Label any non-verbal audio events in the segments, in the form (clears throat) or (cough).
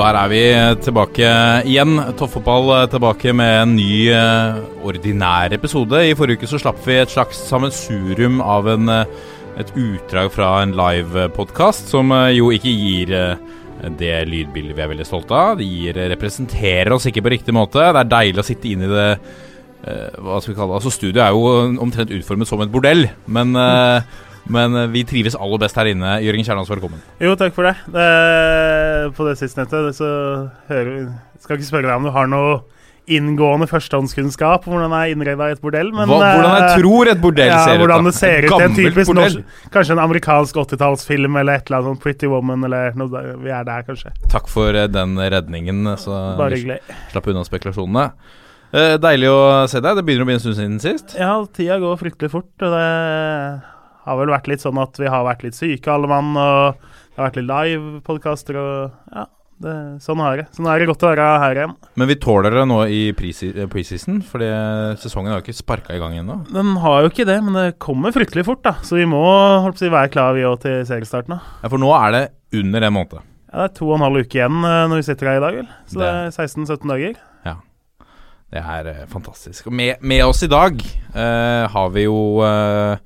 Der er vi tilbake igjen. Toppfotball tilbake med en ny uh, ordinær episode. I forrige uke så slapp vi et slags sammensurium av en, et utdrag fra en livepodkast, som jo ikke gir det lydbildet vi er veldig stolte av. Det gir, representerer oss ikke på riktig måte. Det er deilig å sitte inn i det Hva skal vi kalle det? Altså Studioet er jo omtrent utformet som et bordell, men men vi trives aller best her inne. Jørgen Kjernås, velkommen. Jo, takk for det. det på det sistnevnte så hører Skal ikke spørre deg om du har noe inngående førstehåndskunnskap om hvordan er innreda i et bordell. Men, Hva, hvordan jeg tror et bordell ja, ser ut. Hvordan det ser ut. En typisk norsk, kanskje en amerikansk 80-tallsfilm eller et eller annet sånn Pretty Woman eller noe der. Vi er der, kanskje. Takk for den redningen, så Bare hyggelig. slapp unna spekulasjonene. Eh, deilig å se deg. Det begynner å bli en stund siden sist. Ja, tida går fryktelig fort. og det har vel vært litt sånn at vi har vært litt syke, alle mann. Og det har vært litt live-podkaster og ja. Det, sånn er det. Sånn er det godt å være her igjen. Men vi tåler det nå i preseason, fordi sesongen har jo ikke sparka i gang ennå? Den har jo ikke det, men det kommer fryktelig fort, da. Så vi må si, være klar vi òg til seriestarten. da. Ja, For nå er det under en måned? Ja, Det er to og en halv uke igjen når vi sitter her i dag, vel. Så det, det er 16-17 dager. Ja. Det er uh, fantastisk. Og med, med, oss i dag uh, har vi jo uh,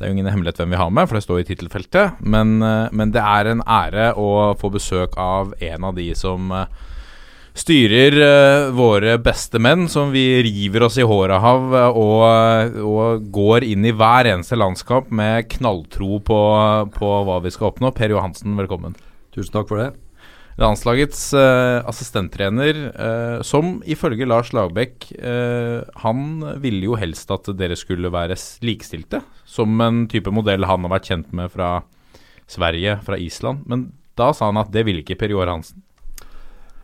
det er jo ingen hemmelighet hvem vi har med, for det står i tittelfeltet. Men, men, det er en ære å få besøk av en av de som styrer uh, våre beste menn, som vi river oss i håret av og, og, går inn i hver eneste landskap med knalltro på, på hva vi skal oppnå. Per Johansen, velkommen. Tusen takk for det. Landslagets uh, assistenttrener, uh, som ifølge Lars Lagerbäck Han ville jo helst at dere skulle være likestilte, som en type modell han har vært kjent med fra Sverige, fra Island. Men da sa han at det ville ikke Per Joar Hansen.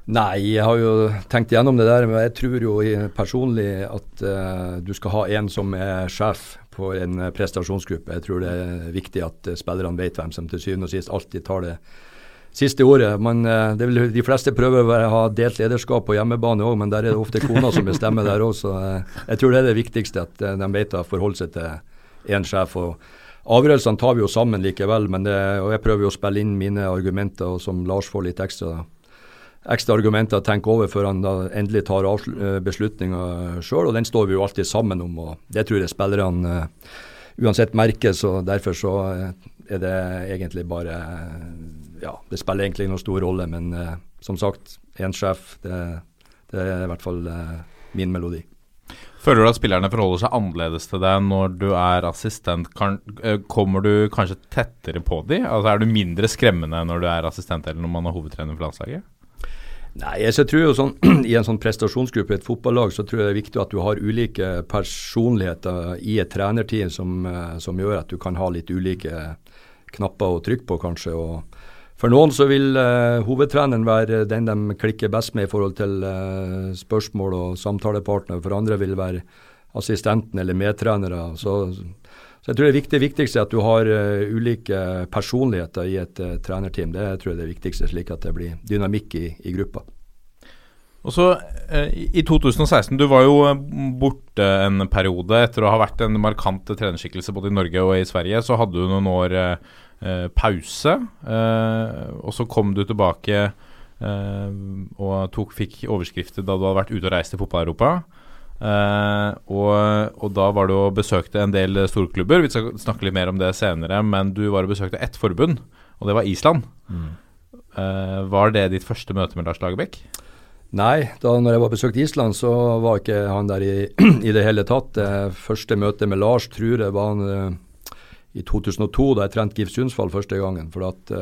Nei, jeg har jo tenkt gjennom det der, men jeg tror jo personlig at uh, du skal ha en som er sjef på en prestasjonsgruppe. Jeg tror det er viktig at uh, spillerne vet hvem som til syvende og sist alltid tar det siste ordet. Men uh, det vil, de fleste prøver å ha delt lederskap på hjemmebane òg, men der er det ofte kona som bestemmer der òg. Så jeg tror det er det viktigste, at de vet å forholde seg til én sjef. og Avgjørelsene tar vi jo sammen likevel, men det, og jeg prøver jo å spille inn mine argumenter, og som Lars får litt ekstra ekstra argumenter å tenke over før han da endelig tar beslutninga sjøl. Og den står vi jo alltid sammen om, og det tror jeg spillerne uh, uansett merker. Så derfor så er det egentlig bare Ja, det spiller egentlig ingen stor rolle, men uh, som sagt, én sjef, det, det, er i hvert fall uh, min melodi. Føler du at spillerne forholder seg annerledes til deg når du er assistent? Kan, kommer du kanskje tettere på dem? Altså, er du mindre skremmende når du er assistent eller når man er hovedtrener for landslaget? Nei, jeg tror jo sånn, (clears throat) I en sånn prestasjonsgruppe i et fotballag så tror jeg det er viktig at du har ulike personligheter i et trenerteam som, som, gjør at du kan ha litt ulike knapper å trykke på, kanskje. og For noen så vil uh, hovedtreneren være den de klikker best med i forhold til uh, spørsmål og samtalepartner. For andre vil være assistenten eller medtrenere. Så, så jeg tror det viktig, viktigste er at du har uh, ulike personligheter i et trenerteam. Det tror jeg er det viktigste, slik at det blir dynamikk i, i gruppa. Og så uh, I 2016, du var jo borte en periode etter å ha vært en markant trenerskikkelse både i Norge og i Sverige. Så hadde du noen år pause, og så kom du tilbake og tok, fikk overskrifter da du hadde vært ute og reist i fotball-Europa. Og, og, da var du og besøkte en del storklubber. Vi skal snakke litt mer om det senere, men du var og besøkte ett forbund, og det var Island. Mm. Var det ditt første møte med Lars Lagerbäck? Nei, da når jeg var besøkt Island, så var ikke han der i, (clears throat) i det hele tatt. Det første møte med Lars tror jeg var han, uh, i 2002, da jeg trente GIF Sundsvall første gangen. For at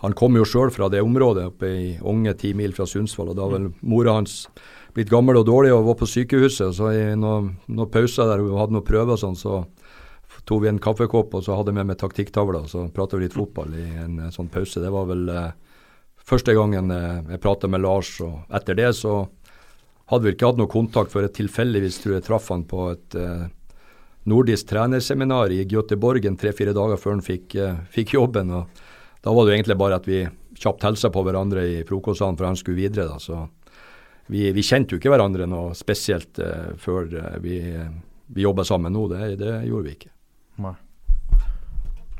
han kom jo sjøl fra det området oppe i Ånge, ti mil fra Sundsvall, og da var vel mora hans blitt gammel og dårlig og var på sykehuset. Så i noen, noen pauser der vi hadde noen prøver og sånn, så tok vi en kaffekopp og så hadde jeg med meg taktikktavla og så prata vi litt fotball i en eh, sånn pause. Det var vel eh, første gangen eh, jeg prata med Lars, og etter det så hadde vi ikke hatt noe kontakt før jeg tilfeldigvis tror jeg traff han på et eh, nordisk trenerseminar i Göteborg tre-fire dager før han fikk, eh, fikk, jobben. og Da var det jo egentlig bare at vi kjapt hilsa på hverandre i frokostsalen for han skulle videre. da, så vi, vi, kjente jo ikke hverandre noe spesielt uh, før vi, vi jobba sammen nå. Det, det, gjorde vi ikke. Nei.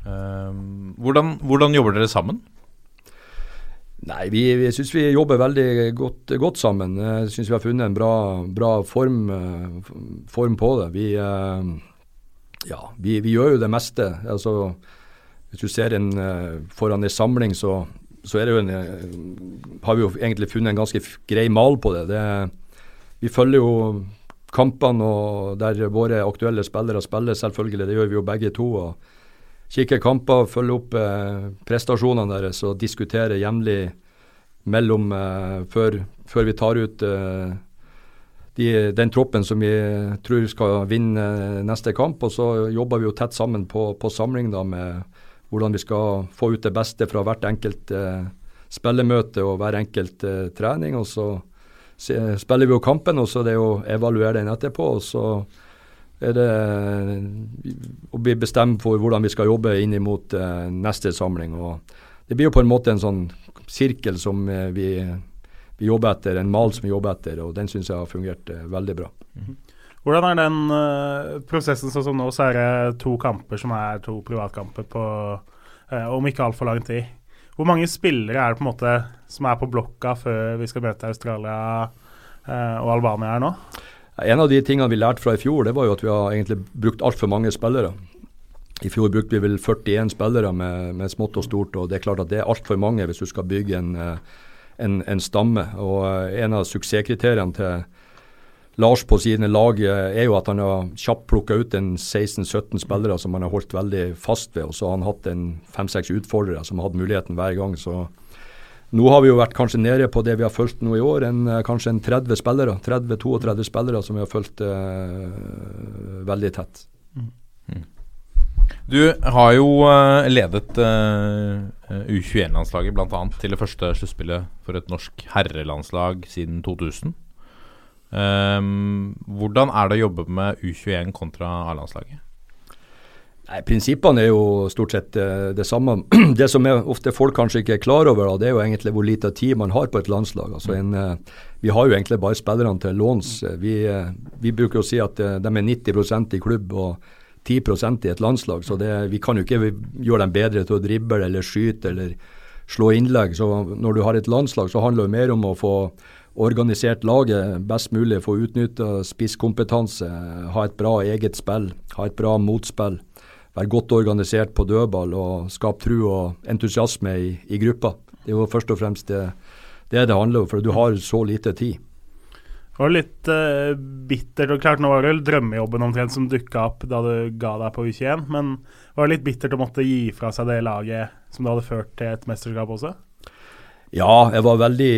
Um, hvordan, hvordan, jobber dere sammen? Nei, Vi, vi syns vi jobber veldig godt, godt sammen. Jeg syns vi har funnet en bra, bra form, uh, form, på det. Vi, ja, vi, vi, gjør jo det meste. Altså, hvis du ser en foran en samling, så så en, eh, har vi jo egentlig funnet en ganske grei mal på det. det. Vi følger jo kampene og der våre aktuelle spillere spiller, selvfølgelig. Det gjør vi jo begge to. og Kikker kamper, følger opp eh, prestasjonene deres og diskuterer jevnlig mellom eh, før, før, vi tar ut eh, de, den troppen som vi tror skal vinne neste kamp. Og så jobber vi jo tett sammen på, på samling da med hvordan vi skal få ut det beste fra hvert enkelt eh, spillemøte og hver enkelt eh, trening. og så spiller vi jo kampen, og så er det å evaluere den etterpå. og så er det eh, å bli bestemt for hvordan vi skal jobbe inn mot eh, neste samling. og Det blir jo på en måte en sånn sirkel som eh, vi, vi, jobber etter, en mal som vi jobber etter, og den syns jeg har fungert veldig bra. -hmm. Hvordan er den prosessen sånn som nå, så er det to kamper som er to privatkamper på om ikke altfor lang tid. Hvor mange spillere er det på en måte som er på blokka før vi skal møte Australia og Albania her nå? En av de tingene vi lærte fra i fjor, det var jo at vi har egentlig brukt altfor mange spillere. I fjor brukte vi vel 41 spillere med, med, smått og stort, og det er klart at det er altfor mange hvis du skal bygge en, en, en stamme. Og En av suksesskriteriene til Lars på sine lag eh, er jo at han har kjapt plukka ut en 16-17 spillere som han har holdt veldig fast ved. Og så har han hatt en fem-seks utfordrere som har hatt muligheten hver gang. Så nå har vi jo vært kanskje nede på det vi har fulgt nå i år, en, eh, kanskje en 30 spillere. 30-32 spillere som vi har fulgt uh, veldig tett. Mm. Du har jo uh, ledet uh, U21-landslaget bl.a. til det første sluttspillet for et norsk herrelandslag siden 2000. Um, hvordan er det å jobbe med U21 kontra A-landslaget? Nei, Prinsippene er jo stort sett uh, det samme. (clears throat) Det som ofte folk kanskje ikke er klar over, det er jo egentlig hvor lite tid man har på et landslag. Altså en, uh, vi har jo egentlig bare spillerne til låns. Vi, uh, vi, bruker å si at de er 90% i klubb og 10% i et landslag. Så det, vi kan jo ikke gjøre dem bedre til å drible eller skyte eller slå innlegg. Så når du har et landslag, så handler det mer om å få organisert laget best mulig, få utnytta spisskompetanse, ha et bra eget spill, ha et bra motspill. Være godt organisert på dødball og skape tro og entusiasme i, i gruppa. Det er jo først og fremst det det, det handler om, for du har så lite tid. Det var litt uh, bittert. og klart Nå var det vel drømmejobben omtrent som dukka opp da du ga deg på U21, men det litt bittert å måtte gi fra seg det laget som du hadde ført til et mesterskap også? Ja, jeg var veldig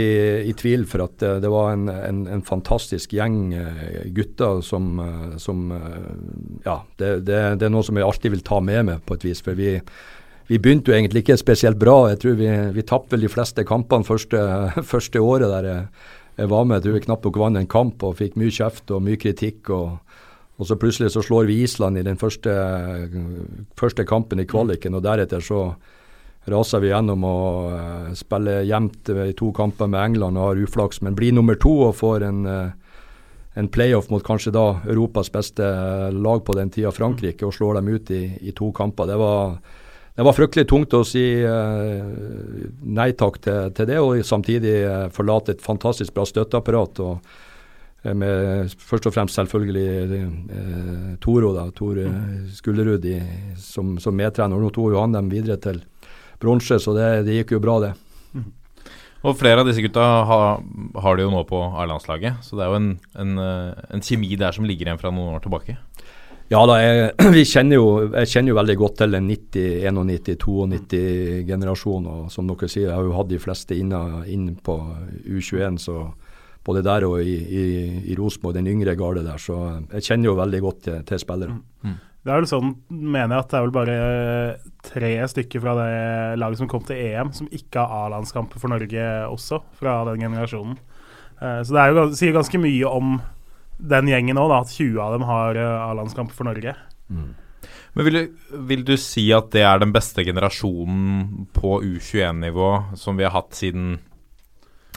i tvil, for at det, det var en, en, en, fantastisk gjeng eh, gutter som, eh, som eh, Ja, det, det, det, er noe som jeg alltid vil ta med meg, på et vis. For vi, vi begynte jo egentlig ikke spesielt bra. Jeg tror vi, vi tapte vel de fleste kampene første, (laughs) første året der jeg, jeg, var med. Jeg tror vi knapt nok vant en kamp og fikk mye kjeft og mye kritikk. og og så plutselig så slår vi Island i den første, første kampen i kvaliken, og deretter så raser vi gjennom og uh, spiller jevnt i to kamper med England og har uflaks, men blir nummer to og får en, uh, en playoff mot kanskje da Europas beste lag på den tida, Frankrike, og slår dem ut i, i to kamper. Det var, det var, fryktelig tungt å si nei takk til, til, det, og samtidig forlate et fantastisk bra støtteapparat. og med først og fremst selvfølgelig eh, Toro, da, Tor Skullerud i, som, som medtrener. Nå tok jo han dem videre til bronse, så det, det, gikk jo bra, det. Mm. (laughs) Og flere av disse gutta har, har det jo nå på A-landslaget, så det er jo en, en, eh, en, kjemi der som ligger igjen fra noen år tilbake. Ja da, jeg, (clears throat) vi kjenner jo, jeg kjenner jo veldig godt til den 90-, 91-92-generasjonen. og Som dere sier, jeg har jo hatt de fleste inn, inn på U21, så både der og i, i, i Rosenborg, den yngre garde der. Så jeg kjenner jo veldig godt til, til spillere. Mm. Mm. Det er vel sånn, mener jeg, at det er vel bare tre stykker fra det laget som kom til EM, som ikke har A-landskamper for Norge også, fra den generasjonen. Eh, så det jo, det sier ganske mye om den gjengen òg, at 20 av dem har eh, A-landskamper for Norge. Men vil du, vil du si at det er den beste generasjonen på U21-nivå som vi har hatt siden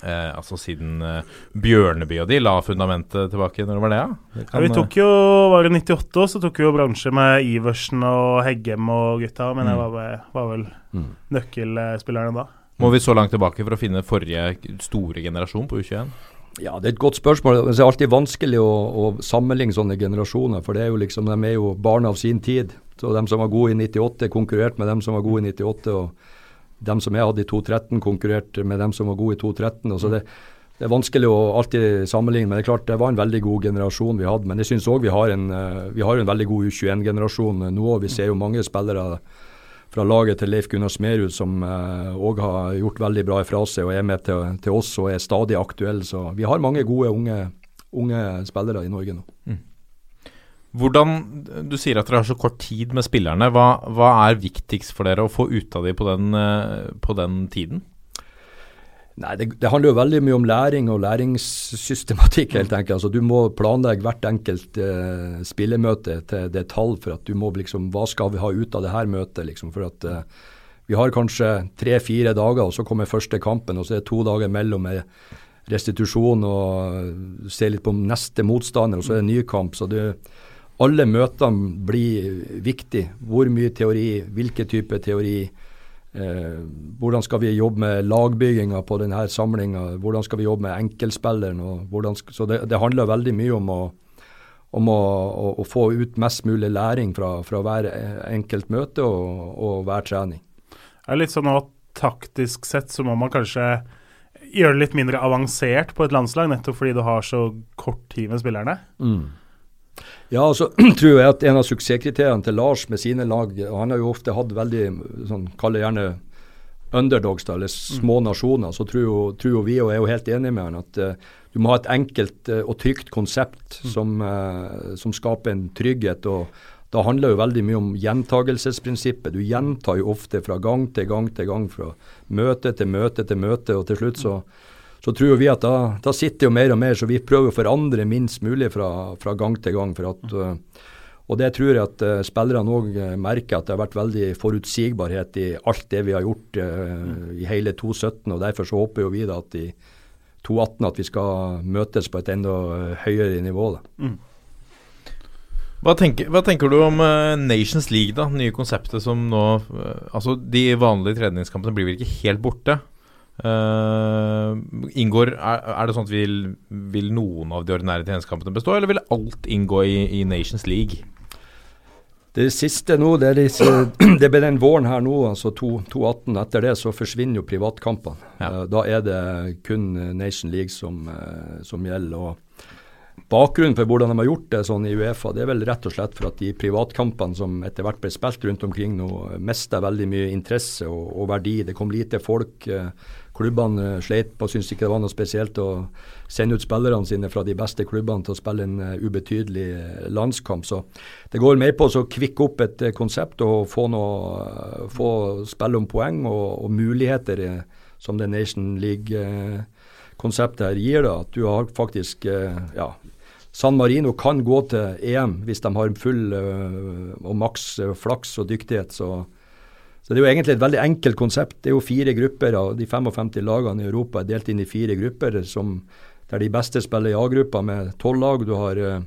eh, Altså siden eh, Bjørneby og de la fundamentet tilbake? Når det var det, ja? Det Ja, vi tok jo, var det 98, så tok vi jo bransje med Iversen og Heggem og gutta, men jeg Mm. var, var vel Mm. nøkkelspillerne da. Må vi så langt tilbake for å finne forrige store generasjon på U21? Ja, det er et godt spørsmål. Det er alltid vanskelig å, å sammenligne sånne generasjoner, for det er jo liksom, de er jo barn av sin tid. Så De som var gode i 98, konkurrerte med dem som var gode i 98. og dem som jeg hadde i 2013, konkurrerte med dem som var gode i 2013. Altså det, det er vanskelig å alltid sammenligne, men det er klart det var en veldig god generasjon vi hadde. Men jeg syns òg vi, har en, eh, vi har en veldig god U21-generasjon nå. og Vi ser jo mange spillere fra laget til Leif Gunnar Smerud som òg har gjort veldig bra ifra seg og er med til, til oss og er stadig aktuelle. Så vi har mange gode unge, unge spillere i Norge nå. Hvordan, Du sier at dere har så kort tid med spillerne. Hva, hva er viktigst for dere å få ut av dem på den, eh, på den tiden? Nei, det, det handler jo veldig mye om læring og læringssystematikk, helt enkelt. Altså, du må planlegge hvert enkelt eh, spillemøte til detalj for at du må liksom Hva skal vi ha ut av det her møtet, liksom? For at eh, vi har kanskje tre-fire dager, og så kommer første kampen, og så er det to dager mellom med restitusjon og se litt på neste motstander, og så er det ny kamp. Så det, alle møtene blir viktig. Hvor mye teori, hvilke type teori. Eh, hvordan skal vi jobbe med lagbygginga på denne samlinga? Hvordan skal vi jobbe med enkeltspilleren? Så det, det handler veldig mye om å, om å, å, å få ut mest mulig læring fra, fra hver enkelt møte og, og hver trening. Det er litt sånn at taktisk sett så må man kanskje gjøre det litt mindre avansert på et landslag, nettopp fordi du har så kort tid med spillerne. Ja, altså så (clears throat) tror jeg at en av suksesskriteriene til Lars med sine lag og Han har jo ofte hatt veldig sånn, Kall det gjerne underdogs, da, eller små nasjoner. Så tror jo, tror jo vi, og er jo helt enig med han, at uh, du må ha et enkelt uh, og trygt konsept som, uh, som skaper en trygghet. og da handler jo veldig mye om gjentagelsesprinsippet. Du gjentar jo ofte fra gang til gang til gang, fra møte til møte til møte, og til slutt så, så tror vi at da, da sitter jo mer og mer, så vi prøver å forandre minst mulig fra, fra gang til gang. at uh, og det tror jeg at uh, spillerne òg uh, merker, at det har vært veldig forutsigbarhet i alt det vi har gjort i hele 2017. og Derfor så håper jo vi da at i 2018 at vi skal møtes på et enda høyere nivå. da. Hva tenker, hva tenker du om uh, Nations League, da? Nye konseptet som nå uh, Altså, de vanlige treningskampene blir vel ikke helt borte? Eh, inngår er, er det sånn at vil, vil noen av de ordinære treningskampene bestå, eller vil alt inngå i, i Nations League? Det siste nå, det, er (clears throat) det ble den våren her nå, altså 2018. Etter det så forsvinner jo privatkampene. Ja. Uh, Da er det kun Nation League som, uh, som gjelder. og Bakgrunnen for hvordan de har gjort det sånn i Uefa, det er vel rett og slett for at de privatkampene som etter hvert ble spilt rundt omkring nå, mista veldig mye interesse og, og verdi. Det kom lite folk. eh, Klubbene eh, sleit på, syntes ikke det var noe spesielt å sende ut spillerne sine fra de beste klubbene til å spille en eh, ubetydelig eh, landskamp. Så det går mer på å kvikke opp et konsept og få, noe, få spill om poeng og, og muligheter som det Nation League-konseptet her gir. da, At du har faktisk ja, San Marino kan gå til EM hvis de har full og maks flaks og dyktighet. Så, så det er jo egentlig et veldig enkelt konsept. Det er jo fire grupper av de 55 lagene i Europa er delt inn i fire grupper, som, der de beste spiller i A-gruppa med 12 lag. Du har øh,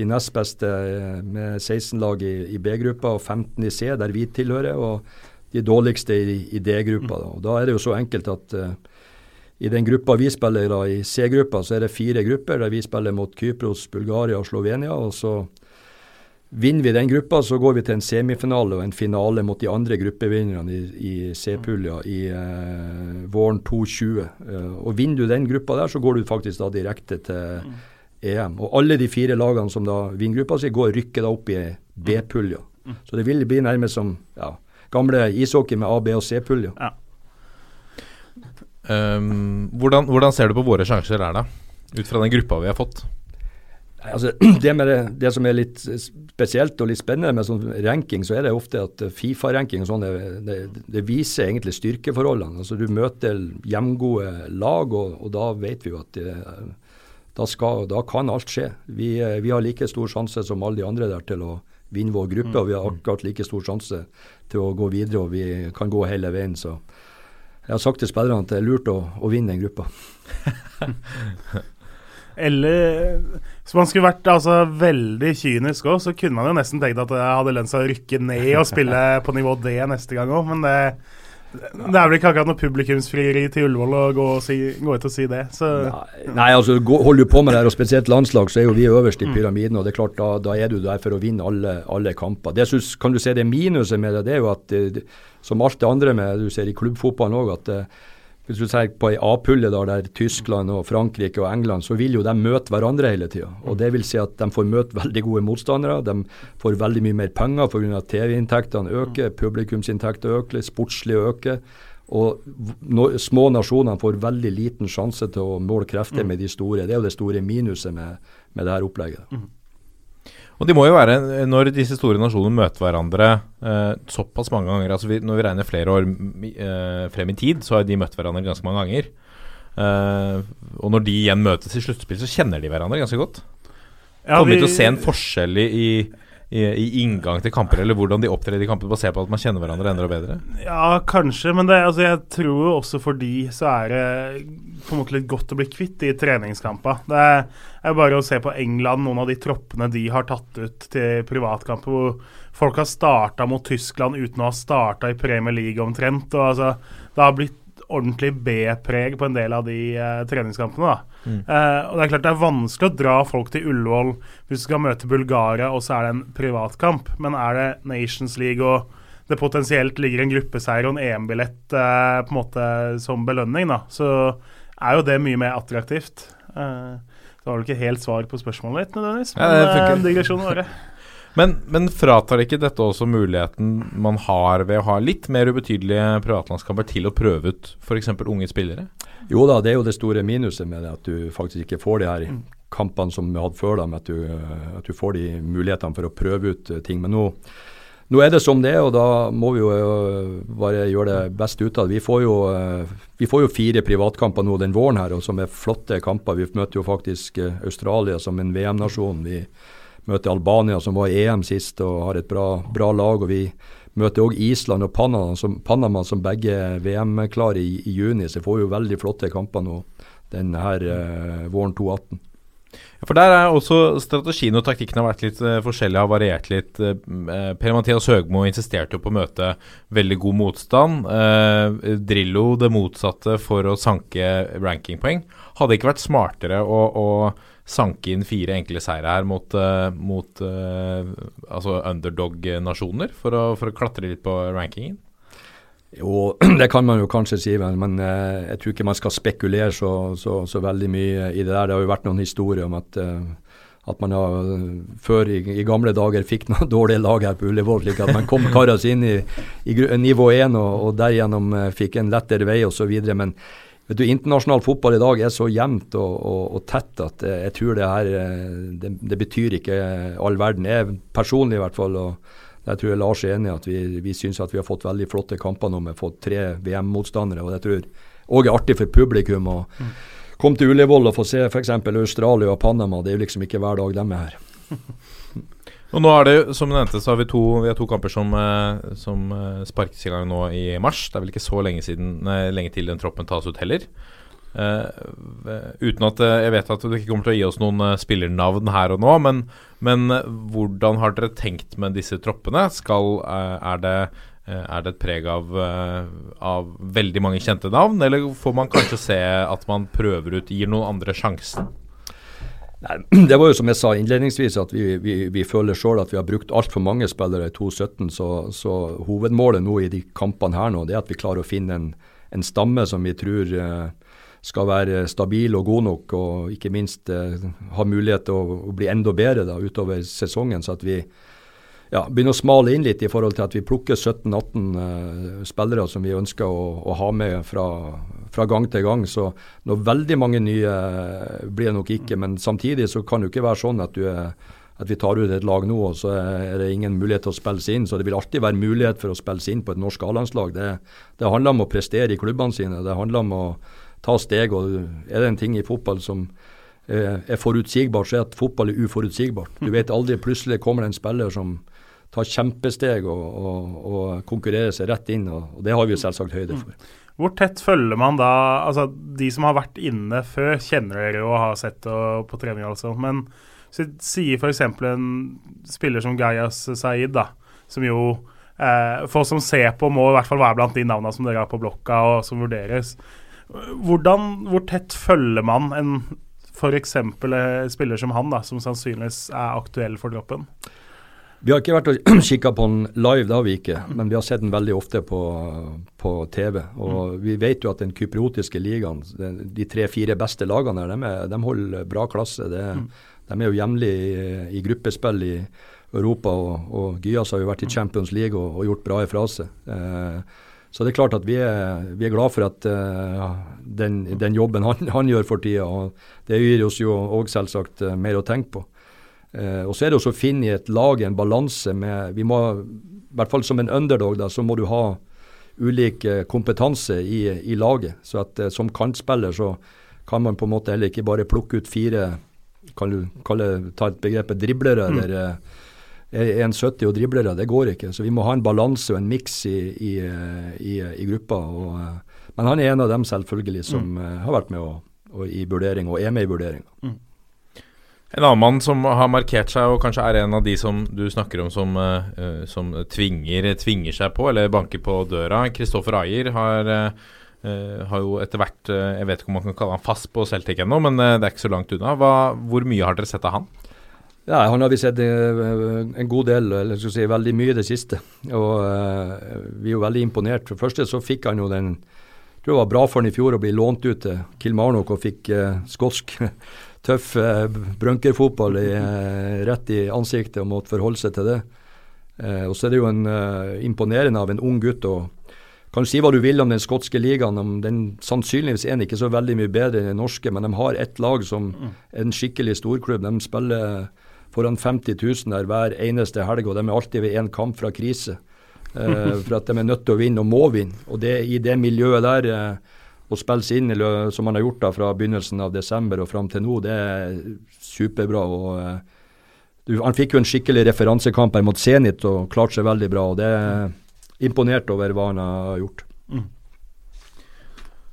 de nest beste øh, med 16 lag i, i B-gruppa og 15 i C, der vi tilhører. og de dårligste i, i D-gruppa. Da. Da er det jo så enkelt at uh, i den gruppa vi spiller da, i C-gruppa, så er det fire grupper der vi spiller mot Kypros, Bulgaria og Slovenia. og så Vinner vi den gruppa, så går vi til en semifinale og en finale mot de andre gruppevinnerne i, i C-pulja i eh, våren 2020. Eh, og Vinner du den gruppa der, så går du faktisk da direkte til EM. Og alle de fire lagene som da vinner gruppa si, går rykker da opp i B-pulja. Så det vil bli nærmest som ja, gamle ishockey med A-, B- og C-pulja. Ja. Um, hvordan, hvordan ser du på våre sjanser her, da? Ut fra den gruppa vi har fått? Altså, (clears throat) det, det, det, som er litt spesielt og litt spennende med sånn ranking, så er det ofte at Fifa-ranking og sånn, det, det, viser egentlig styrkeforholdene. Altså, du møter hjemgode lag, og, og da vet vi jo at det, da, skal, da, kan alt skje. Vi, vi, har like stor sjanse som alle de andre der til å vinne vår gruppe, og vi har akkurat like stor sjanse til å gå videre, og vi kan gå hele veien. Så jeg har sagt til spillerne at det er lurt å, å vinne den gruppa. (laughs) Eller hvis man skulle vært altså, veldig kynisk òg, så kunne man jo nesten tenkt at det hadde lønt seg å rykke ned og spille (laughs) på nivå D neste gang òg, men det, det er vel ikke akkurat noe publikumsfrieri til Ullevål å gå, si, gå, ut og si det. Nei, nei, altså holder du på med det her, og spesielt landslag, så er jo vi øverst i pyramiden. og det er klart Da, da er du der for å vinne alle, alle kamper. Det synes, kan du se det minuset med det, det er jo at som alt det andre med du ser i klubbfotballen òg, at hvis du ser på ei A-pulle der Tyskland og Frankrike og England, så vil jo de møte hverandre hele tida. Det vil si at de får møte veldig gode motstandere. De får veldig mye mer penger pga. TV-inntektene øker, publikumsinntekter øker, sportslig øker. Og no, små nasjoner får veldig liten sjanse til å måle krefter med de store. Det er jo det store minuset med, med det her opplegget. Mm. Og de må jo være, når disse store nasjonene møter hverandre eh, såpass mange ganger altså vi, Når vi regner flere år eh, frem i tid, så har de møtt hverandre ganske mange ganger. Eh, og når de igjen møtes i sluttspill, så kjenner de hverandre ganske godt. Ja, Kommer vi til å se en forskjell i, i, i, inngang til kamper, eller hvordan de opptrer i kamper, basert på at man kjenner hverandre enda bedre? Ja, kanskje, men det, altså, jeg tror også for de så er det på en måte litt godt å bli kvitt de treningskampene. Det er bare å se på England, noen av de troppene de har tatt ut til privatkamper, hvor folk har starta mot Tyskland uten å ha starta i Premier League omtrent. og altså, Det har blitt ordentlig B-preg på en del av de uh, treningskampene. da. Mm. Uh, og Det er klart det er vanskelig å dra folk til Ullevål hvis du skal møte Bulgaria og så er det en privatkamp. Men er det Nations League og det potensielt ligger en gruppeseier og en EM-billett uh, på en måte som belønning, da, så er jo det mye mer attraktivt. det var vel ikke helt svar på spørsmålet ditt, nødvendigvis. Men ja, det digresjon var det. (laughs) Men, men, fratar ikke dette også muligheten man har ved å ha litt mer ubetydelige privatlandskamper til å prøve ut f.eks. unge spillere? Jo da, det er jo det store minuset med det, at du faktisk ikke får de her mm. kampene som vi hadde før, da, med at du, at du, får de mulighetene for å prøve ut eh, ting. Men nå, nå er det som det er, og da må vi jo eh, bare gjøre det best ut av det. Vi får jo, eh, vi får jo fire privatkamper nå den våren her, og som er flotte kamper. Vi møter jo faktisk Australia som en VM-nasjon. Vi møter Albania, som var i EM sist og har et bra, bra lag. og vi møter òg Island og Panama som, Panama, som begge er VM-klare i, i, juni. Så får vi jo veldig flotte kamper nå denne her, eh, våren 2018. For Der er også strategien og taktikken har vært litt uh, forskjellig, har variert litt. Uh, Per-Mathias Høgmo insisterte jo på å møte veldig god motstand. Uh, Drillo det motsatte for å sanke rankingpoeng. Hadde ikke vært smartere å, å sanke inn fire enkle seire her mot, uh, mot uh, altså underdog-nasjoner for, for, å klatre litt på rankingen? Jo, (clears throat) det kan man jo kanskje si, men uh, jeg tror ikke man skal spekulere så, så, så, veldig mye i det der. Det har jo vært noen historier om at, at man har, før i, i, gamle dager fikk noen (laughs) dårlige lag her på Ullevål, slik at man kom karas inn i, i, nivå 1 og, og derigjennom fikk en lettere vei osv. Men Vet du, Internasjonal fotball i dag er så jevnt og, og, og tett at jeg tror det her eh, det, det, betyr ikke all verden. Jeg personlig i hvert fall, og jeg tror jeg Lars er enig at vi, vi syns at vi har fått veldig flotte kamper nå med fått tre VM-motstandere. og Det tror òg er artig for publikum å mm. komme til Ullevål og få se f.eks. Australia og Panama. Det er jo liksom ikke hver dag de er her. (laughs) Og nå er det, som du nevnte, så har vi to, vi har to kamper som, eh, som eh, sparkes i gang nå i mars. Det er vel ikke så lenge, siden, nei, lenge til den troppen tas ut heller. Uh, uten at jeg vet at du ikke kommer til å gi oss noen spillernavn her og nå, men, men hvordan har dere tenkt med disse troppene? Skal, er, det, er, det, et preg av, av, veldig mange kjente navn, eller får man kanskje se at man prøver ut, gir noen andre sjansen? Nei, (clears throat) det var jo som jeg sa innledningsvis, at vi, vi, vi føler sjøl at vi har brukt altfor mange spillere i 2017. Så, så, hovedmålet nå i de kampene her nå, det er at vi klarer å finne en, en stamme som vi tror eh, skal være stabil og god nok, og ikke minst eh, ha mulighet til å, å, bli enda bedre da, utover sesongen. Så at vi, ja, begynner å smale inn litt i forhold til at vi plukker 17-18 uh, spillere som vi ønsker å, å ha med fra, fra, gang til gang. Så når veldig mange nye uh, blir det nok ikke. Men samtidig så kan det jo ikke være sånn at, du, at vi tar ut et lag nå og så er det ingen mulighet til å spille seg inn. Så det vil alltid være mulighet for å spille seg inn på et norsk A-landslag. Det, det, handler om å prestere i klubbene sine. Det handler om å ta steg. og Er det en ting i fotball som er forutsigbart, så er at fotball er uforutsigbart. Du vet aldri plutselig kommer det en spiller som ta kjempesteg og, og, og, konkurrere seg rett inn. Og, og, Det har vi jo selvsagt høyde for. Mm. Hvor tett følger man da altså De som har vært inne før, kjenner dere jo og har sett på trening, altså. Men så sier f.eks. en spiller som Gayas Saeed, da, som jo eh, folk som ser på, må i hvert fall være blant de navnene som dere har på blokka og som vurderes. Hvordan, Hvor tett følger man en f.eks. spiller som han, da, som sannsynligvis er aktuell for droppen? Vi har ikke vært og (clears throat) kikka på den live, det har vi ikke. Men vi har sett den veldig ofte på, på TV. Og mm. vi vet jo at den kypriotiske ligaen, de tre-fire beste lagene der, de, de, holder bra klasse. Det, mm. De er jo jevnlig i, i, gruppespill i Europa, og, og Gyas har jo vært i Champions League og, og gjort bra ifra seg. Eh, så det er klart at vi er, vi er glad for at uh, den, den, jobben han, han, gjør for tida. og Det gir oss jo òg selvsagt uh, mer å tenke på. Eh, og så er det også å finne i et lag en balanse med vi må, I hvert fall som en underdog, da, så må du ha ulik eh, kompetanse i, i, laget. Så at eh, som kantspiller så kan man på en måte heller ikke bare plukke ut fire kan du kalle, ta et begrepet driblere, mm. eller 1,70 og driblere. Det går ikke. Så vi må ha en balanse og en miks i, i, i, i, gruppa. Og, men han er en av dem selvfølgelig som mm. har vært med og, og i vurdering, og er med i vurderinga. Mm. En annen mann som har markert seg, og kanskje er en av de som du snakker om som, uh, som tvinger, tvinger, seg på, eller banker på døra. Kristoffer Ayer har, uh, har, jo etter hvert uh, Jeg vet ikke om man kan kalle han fast på Celtic ennå, men det er ikke så langt unna. Hva, hvor mye har dere sett av han? Ja, Han har vi sett en god del, eller skal si veldig mye i det siste. Og Vi er jo veldig imponert. For det første så fikk han jo den jeg tror det var bra for han i fjor å bli lånt ut til Kilmarnock og fikk skotsk tøff eh, brønkerfotball eh, rett i ansiktet og måtte forholde seg til det. Eh, og så er det jo en imponerende av en ung gutt. og kan si hva du vil om den skotske ligaen. om den Sannsynligvis er den ikke så veldig mye bedre enn den norske, men de har ett lag som er en skikkelig storklubb. De spiller foran 50 000 der hver eneste helg, og de er alltid ved én kamp fra krise. Eh, for at de er nødt til å vinne, og må vinne. Og det, i det miljøet der uh, å spille seg inn som han har gjort da fra begynnelsen av desember og fram til nå, det er superbra. og uh, Han fikk jo en skikkelig referansekamp her mot Zenit og klarte seg veldig bra. og Det er imponert over hva han har gjort. Mm.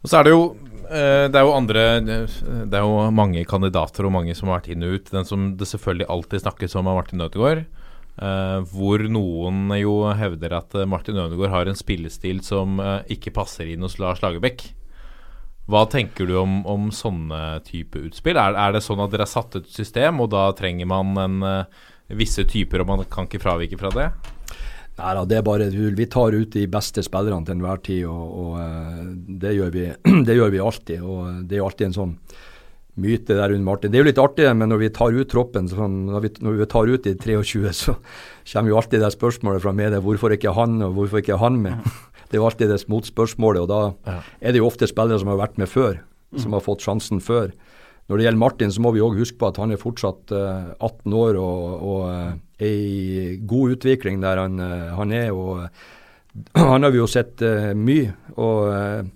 Og så er det jo uh, det er jo andre Det er jo mange kandidater og mange som har vært inn og ut. Den som det selvfølgelig alltid snakkes om, er Martin Ødegaard. Uh, hvor noen jo hevder at Martin Ødegaard har en spillestil som ikke passer inn hos Lars Lagerbäck. Hva tenker du om, om sånne type utspill? Er, er, det sånn at dere har satt et system, og da trenger man en, uh, visse typer, og man kan ikke fravike fra det? Nei da, det er bare Vi tar ut de beste spillerne til enhver tid, og, og uh, det, gjør vi, (clears throat) det, gjør vi, alltid. Og det er alltid en sånn myte der rundt Martin. Det er jo litt artig, men når vi tar ut troppen, sånn, når, vi, når, vi, tar ut de 23, så (laughs) kommer jo alltid det spørsmålet fra media hvorfor ikke han, og hvorfor ikke han med? (laughs) Det er jo alltid det motspørsmålet, og da er det jo ofte spillere som har vært med før, mm. som har fått sjansen før. Når det gjelder Martin, så må vi òg huske på at han er fortsatt uh, eh, 18 år og, og uh, er i god utvikling der han, uh, han er. og (clears throat) Han har vi jo sett mye. og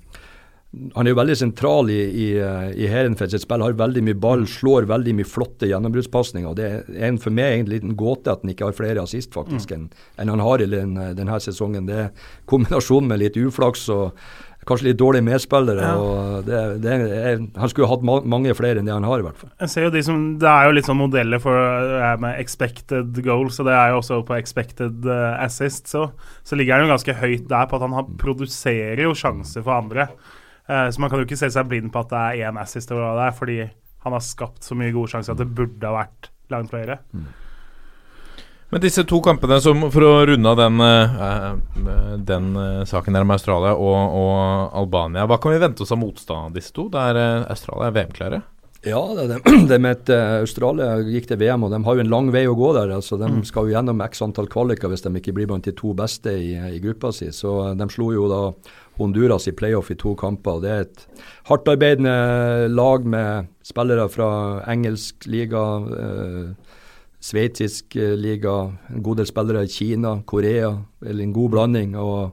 han er jo veldig sentral i, i, i Heerenveen sitt spill. Har veldig mye ball, slår veldig mye flotte gjennombruddspasninger. Det er en, for meg en liten gåte at han ikke har flere assist faktisk mm. enn en han har i den, denne sesongen. Det er kombinasjonen med litt uflaks og kanskje litt dårlige medspillere. Ja. og det, det er, Han skulle hatt ma mange flere enn det han har, i hvert fall. Jeg ser jo de som, Det er jo litt sånn modeller for det med expected goals, og det er jo også på expected uh, assist. Så, så ligger han jo ganske høyt der på at han har, produserer jo sjanser for andre. Uh, så man kan jo ikke se seg blind på at det er én assist over der, er, fordi han har skapt så mye gode sjanser at det burde ha vært langt flere. Mm. Men disse to kampene, som, for å runde av den, uh, den uh, saken der med Australia og, og, Albania Hva kan vi vente oss av motstand av disse to? Der uh, Australia er VM-klare? Ja, det, det (clears throat) med at eh, Australia gikk til VM, og de har jo en lang vei å gå der. altså De Mm. skal jo gjennom x antall kvaliker hvis de ikke blir blant de to beste i, i gruppa si. Så eh, de slo jo da Honduras i playoff i to kamper. Det er et hardtarbeidende lag med spillere fra engelsk liga, eh, sveitsisk liga, en god del spillere i Kina, Korea, eller en god blanding. og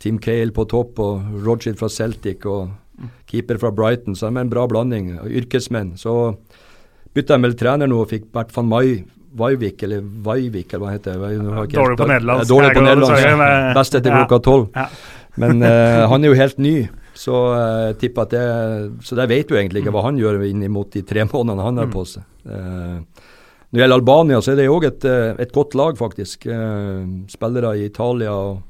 Tim Cale på topp og Roger fra Celtic og keeper fra Brighton. Så de er en bra blanding. Yrkesmenn. Så bytta de vel trener nå og fikk Bert van Mai Vaivik, eller Vaivik, eller hva heter det? Jeg Dårlig på nederlandsk. Dårlig på nederlandsk. Best etter klokka tolv. Ja. Men uh, han er jo helt ny, så jeg tipper at det Så der vet du egentlig ikke hva han gjør inn imot de tre månedene han har på seg. Uh, når det gjelder Albania, så er det òg et, et godt lag, faktisk. Spillere i Italia og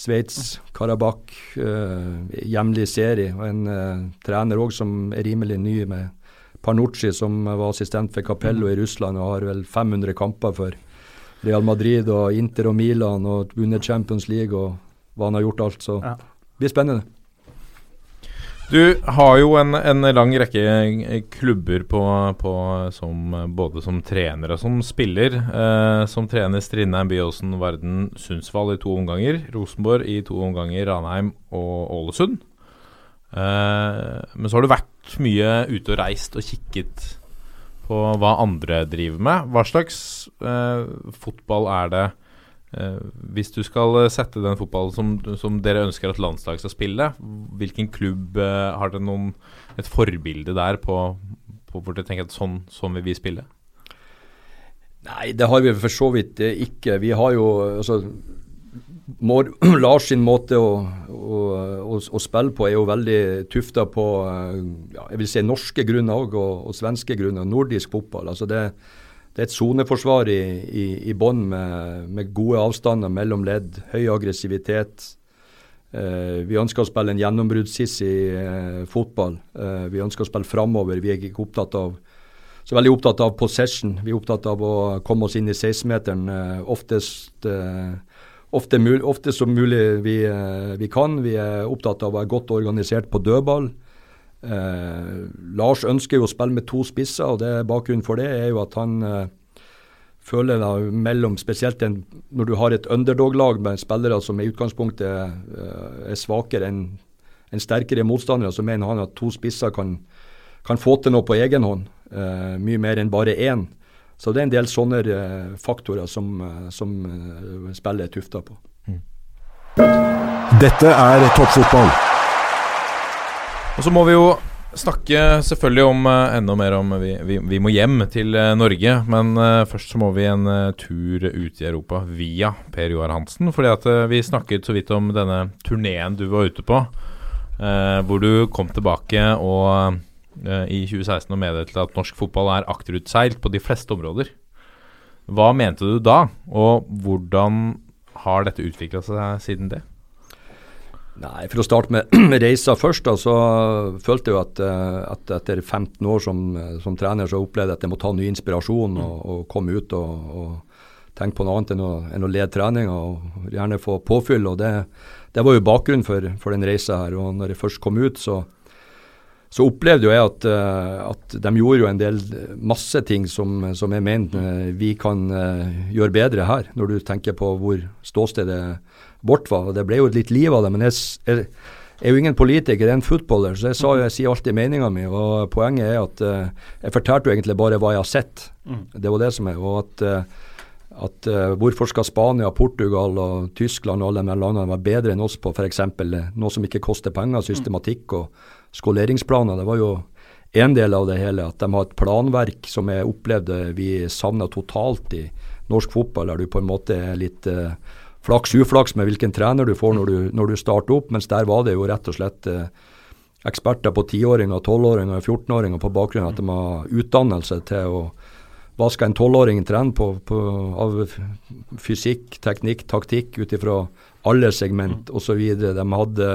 Sveits, Karabakh, hjemlig serie. Og en trener òg som er rimelig ny, med Panucci, som var assistent for Capello i Russland og har vel 500 kamper for Real Madrid og Inter og Milan og vunnet Champions League og hva han har gjort alt. Så Ja. det blir spennende. Du har jo en, en lang rekke klubber på, på som, både som trener og som spiller. Eh, som trener Strindheim, Byåsen, Varden, Sundsvall i to omganger. Rosenborg i to omganger, Ranheim og Ålesund. Eh, men så har du vært mye ute og reist og kikket på hva andre driver med. Hva slags eh, fotball er det eh, Hvis du skal eh, sette den fotballen som, som dere ønsker at landslaget skal spille, hvilken klubb eh, har dere noen, et forbilde der på, på hvor dere tenker at sånn, sånn vil vi spille? Nei, det har vi for så vidt eh, ikke. Vi har jo altså Mår, (clears throat) Lars sin måte å, å, å, å spille på er jo veldig tufta på eh, ja, jeg vil si norske grunner og, og svenske grunner. Nordisk fotball. altså det, det er et soneforsvar i, i, i bånn med, med gode avstander mellom ledd, høy aggressivitet. Eh, vi ønsker å spille en gjennombruddssissig eh, fotball. Eh, vi ønsker å spille framover. Vi er ikke opptatt av så veldig opptatt av possession. Vi er opptatt av å komme oss inn i 16-meteren eh, oftest, eh, ofte, ofte som mulig vi, eh, vi kan. Vi er opptatt av å være godt organisert på dødball. Eh, Lars ønsker jo å spille med to spisser, og det bakgrunnen for det er jo at han eh, føler da mellom Spesielt en, når du har et underdog-lag med spillere som i utgangspunktet eh, er svakere enn en sterkere motstandere, så mener han at to spisser kan, kan få til noe på egen hånd. eh, mye mer enn bare én. Så det er en del sånne eh, faktorer som, eh, som spillet er tufta på. Dette er toppfotball. Og så må vi jo snakke selvfølgelig om uh, enda mer om vi, vi, vi må hjem til uh, Norge. Men uh, først så må vi en tur ut i Europa via Per Joar Hansen. Fordi at vi snakket så vidt om denne turneen du var ute på. hvor du kom tilbake og i 2016 og meddelte at norsk fotball er akterutseilt på de fleste områder. Hva mente du da, og hvordan har dette utvikla seg siden det? Nei, For å starte med, (clears throat) med reisa først, da, så følte jeg jo at, eh, at etter 15 år som, eh, som trener, så opplevde jeg at jeg må ta ny inspirasjon og, og komme ut og, og tenke på noe annet enn å, enn å lede treninga og gjerne få påfyll. og Det, det var jo bakgrunnen for, for den reisa her. og når jeg først kom ut, så, så opplevde jo jeg at, eh, at de gjorde jo en del masse ting som, som jeg mente vi kan gjøre bedre her, når du tenker på hvor ståstedet vårt var. Det ble jo litt liv av det. Men jeg, jeg, jeg er jo ingen politiker, jeg er en footballer, så jeg, sa, jeg sier alltid meninga mi. og Poenget er at uh, jeg fortalte jo egentlig bare hva jeg har sett. Det var det som er. og at uh, at uh, Hvorfor skal Spania, Portugal og Tyskland og alle de landene være bedre enn oss på f.eks. noe som ikke koster penger, systematikk og skoleringsplaner? Det var jo en del av det hele. At de har et planverk som jeg opplevde vi savna totalt i norsk fotball, der du på en måte er litt eh, flaks uflaks med hvilken trener du får når du, når du starter opp, mens der var det jo rett og slett eh, eksperter på tiåringer, tolvåringer og 14-åringer på bakgrunn av at de har utdannelse til å hva skal en tolvåring trene på, på av fysikk, teknikk, taktikk ut ifra alle segment osv. De hadde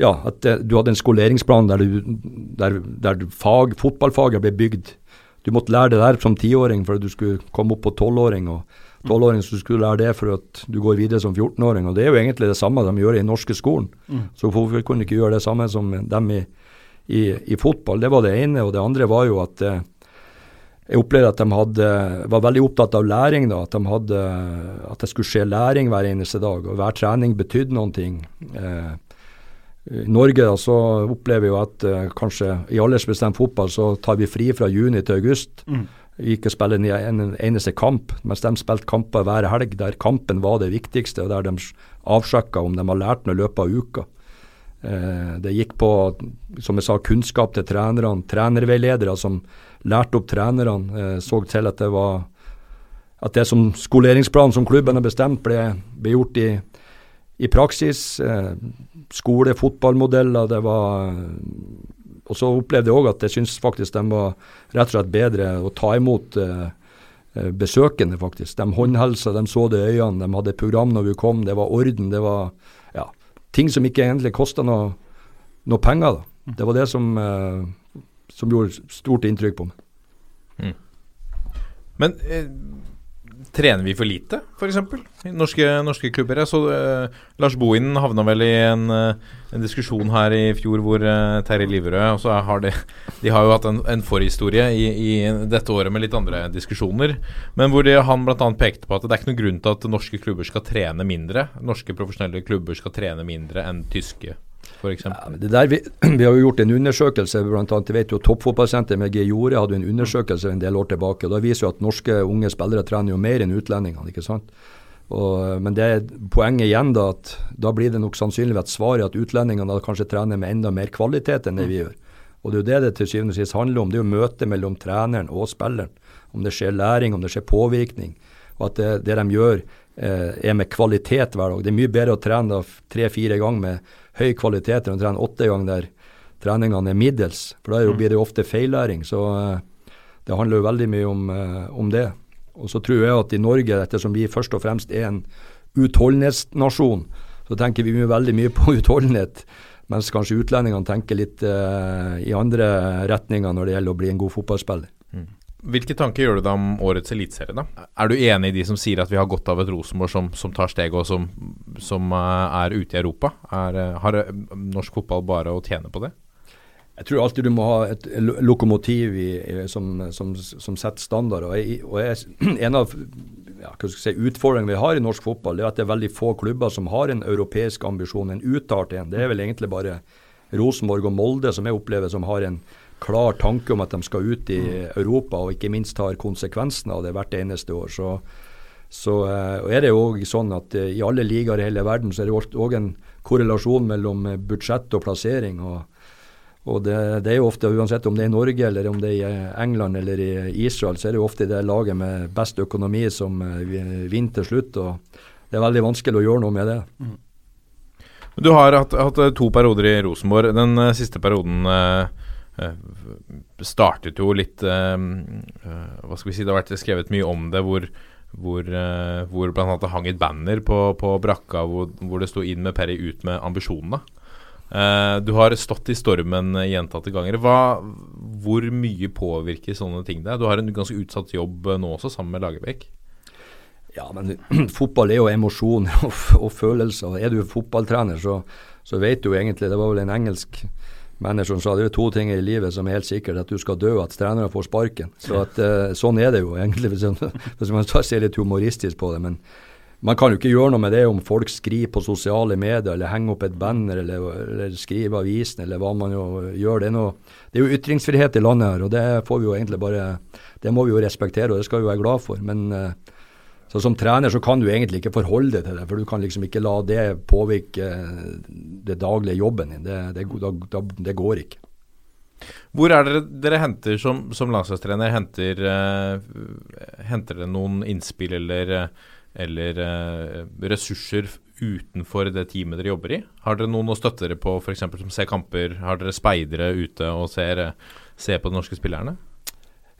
ja, at det, du hadde en skoleringsplan der, du, der, der fag, fotballfaget ble bygd. Du måtte lære det der som tiåring for at du skulle komme opp på tolvåring. og tolvåring så skulle lære det for at du går videre som 14-åring. og Det er jo egentlig det samme de gjør i den norske skolen. Så hvorfor kunne de ikke gjøre det samme som dem i, i, i, fotball. Det var det ene. Og det andre var jo at eh, jeg opplevde at de hadde, var veldig opptatt av læring. da, At, de hadde, at det skulle skje læring hver eneste dag. og Hver trening betydde noen ting. Eh, I Norge da, så opplever vi jo at eh, kanskje i aldersbestemt fotball så tar vi fri fra juni til august. Mm. Ikke spille en, en eneste kamp, mens de spilte kamper hver helg der kampen var det viktigste, og der de avsjekka om de har lært noe i løpet av uka. Eh, det gikk på, som jeg sa, kunnskap til trenerne, trenerveiledere som lærte opp trenerne, eh, så til at det var at det som skoleringsplanen som klubben har bestemt, ble, ble gjort i, i praksis. Eh, skole, fotballmodeller, det var Og så opplevde jeg òg at jeg syns faktisk de var rett og slett bedre å ta imot eh, eh besøkende, faktisk. De håndhelsa, de så det i øynene, de hadde program når vi kom, det var orden. Det var ja, ting som ikke egentlig kosta noe, noe, penger. Da. Det var det som eh, som gjorde stort inntrykk på meg. Mm. Men trener vi for lite, f.eks.? I norske, norske klubber? Så uh, Lars Bohinen havna vel i en, uh, en, diskusjon her i fjor hvor uh, Terje Liverød også har de, de har jo hatt en, en forhistorie i, i, dette året med litt andre diskusjoner. Men hvor de, han bl.a. pekte på at det er ikke noen grunn til at norske klubber skal trene mindre. Norske profesjonelle klubber skal trene mindre enn tyske Ja, vi, (clears throat) vi, har jo gjort en undersøkelse, blant annet, vet jo Toppfotballsenteret med Geore hadde en undersøkelse en del år tilbake. og Da viser jo at norske unge spillere trener jo mer enn utlendingene. ikke sant? Og, men det er poenget igjen da at da blir det nok sannsynligvis at svaret at utlendingene kanskje trener med enda mer kvalitet enn det vi gjør. Og Det er jo det det til syvende og sist handler om. Det er jo møtet mellom treneren og spilleren. Om det skjer læring, om det skjer påvirkning. Og at det, det de gjør eh, er med kvalitet hver dag. Det er mye bedre å trene tre-fire ganger med høy kvalitet enn å trene åtte ganger der treningene er middels. For da blir det ofte feillæring. Så eh, det handler jo veldig mye om, eh, om det. Og så tror jeg at i Norge, ettersom vi først og fremst er en utholdenhetsnasjon, så tenker vi veldig mye på (laughs) utholdenhet. Mens kanskje utlendingene tenker litt uh, i andre retninger når det gjelder å bli en god fotballspiller. Hvilke tanker gjør du deg om årets eliteserie, da? Er du enig i de som sier at vi har godt av et Rosenborg som, som tar steget, og som, som, eh, er ute i Europa? Er, eh, har eh, norsk fotball bare å tjene på det? Jeg tror alltid du må ha et lokomotiv i, i, som, som, som, setter standard. Og, jeg, og jeg, En av ja, si, utfordringene vi har i norsk fotball, er at det er veldig få klubber som har en europeisk ambisjon, en uttalt en. Det er vel egentlig bare Rosenborg og Molde som jeg opplever som har en klar tanke om at de skal ut i Europa, og ikke minst tar konsekvensen av det hvert eneste år. Så, så uh, er det jo sånn at uh, i alle ligaer i hele verden så er det òg en korrelasjon mellom eh, budsjett og plassering. og, og det, det, er jo ofte, Uansett om det er i Norge eller om det er i England eller i Israel, så er det jo ofte det laget med best økonomi som vinner til slutt. og Det er veldig vanskelig å gjøre noe med det. Mm. Du har hatt, hatt, to perioder i Rosenborg. Den siste perioden Eh, startet jo litt eh, eh, Hva skal vi si, det har vært skrevet mye om det, hvor hvor, uh, hvor bl.a. det hang et banner på, på brakka hvor, hvor, det sto 'inn med Perry, ut med ambisjonene'. Uh, du har stått i stormen gjentatte ganger. Hva, hvor mye påvirker sånne ting deg? Du har en ganske utsatt jobb nå også, sammen med Lagerbäck. Ja, men (clears throat) fotball er jo emosjoner (laughs) og, og følelser. Er du fotballtrener, så, så vet du egentlig Det var vel en engelsk Manageren sa det er to ting i livet som er helt sikkert, at du skal dø, at trenere får sparken. Så at, uh, Sånn er det jo egentlig, (laughs) hvis man ser litt humoristisk på det. Men man kan jo ikke gjøre noe med det om folk skriver på sosiale medier, eller henger opp et banner, eller, eller skriver avisen, eller hva man jo gjør. Det er, noe, det er jo ytringsfrihet i landet her, og det får vi jo egentlig bare Det må vi jo respektere, og det skal vi være glad for. Men uh, så Som trener så kan du egentlig ikke forholde deg til det, for du kan liksom ikke la det påvirke eh, det daglige jobben din. Det, det, det, det går ikke. Hvor er dere dere henter som, som landslagstrener? Henter, uh, henter dere noen innspill eller, eller uh, ressurser utenfor det teamet dere jobber i? Har dere noen å støtte dere på, f.eks. som ser kamper? Har dere speidere ute og ser, ser på de norske spillerne?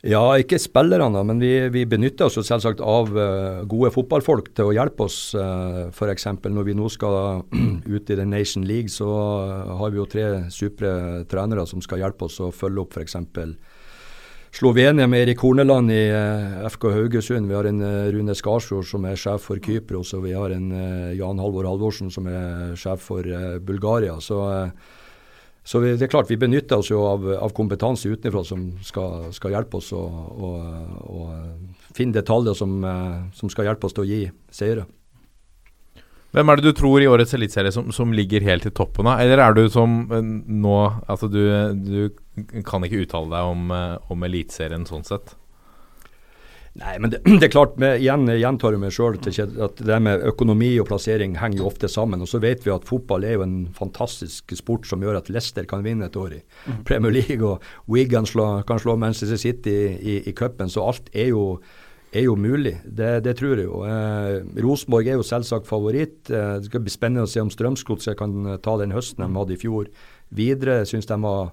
Ja, ikke spillerne, men vi, vi, benytter oss selvsagt av uh, gode fotballfolk til å hjelpe oss. Uh, eh, F.eks. når vi nå skal (clears throat) ut i The Nation League, så uh, har vi jo tre supre trenere som skal hjelpe oss å følge opp f.eks. Slovenia med Erik Horneland i FK Haugesund. Vi har en Rune Skarsfjord som er sjef for Kypros, og vi har en Jan Halvor Halvorsen som er sjef for Bulgaria. Så Så vi, det er klart vi benytter oss jo av, av kompetanse utenfra som skal, skal hjelpe oss å, å, å finne detaljer som, eh, som, skal hjelpe oss til å gi seire. Hvem er det du tror i årets eliteserie som, som, ligger helt i toppen av? Eller er du som eh, nå Altså du, du kan ikke uttale deg om, eh, om eliteserien sånn sett? Nei, men det, (clears throat) det er klart, med, igjen gjentar jeg meg sjøl at det med økonomi og plassering henger jo ofte sammen. Og så vet vi at fotball er jo en fantastisk sport som gjør at Leicester kan vinne et år i mm. Premier League, og Wigan slå, kan slå Manchester City i, i, i cupen. Så alt er jo, er jo mulig. Det, det, tror jeg jo. Eh, Rosenborg er jo selvsagt favoritt. Eh, det skal bli spennende å se om Strømsgodset kan ta den høsten de hadde i fjor videre. Jeg synes de var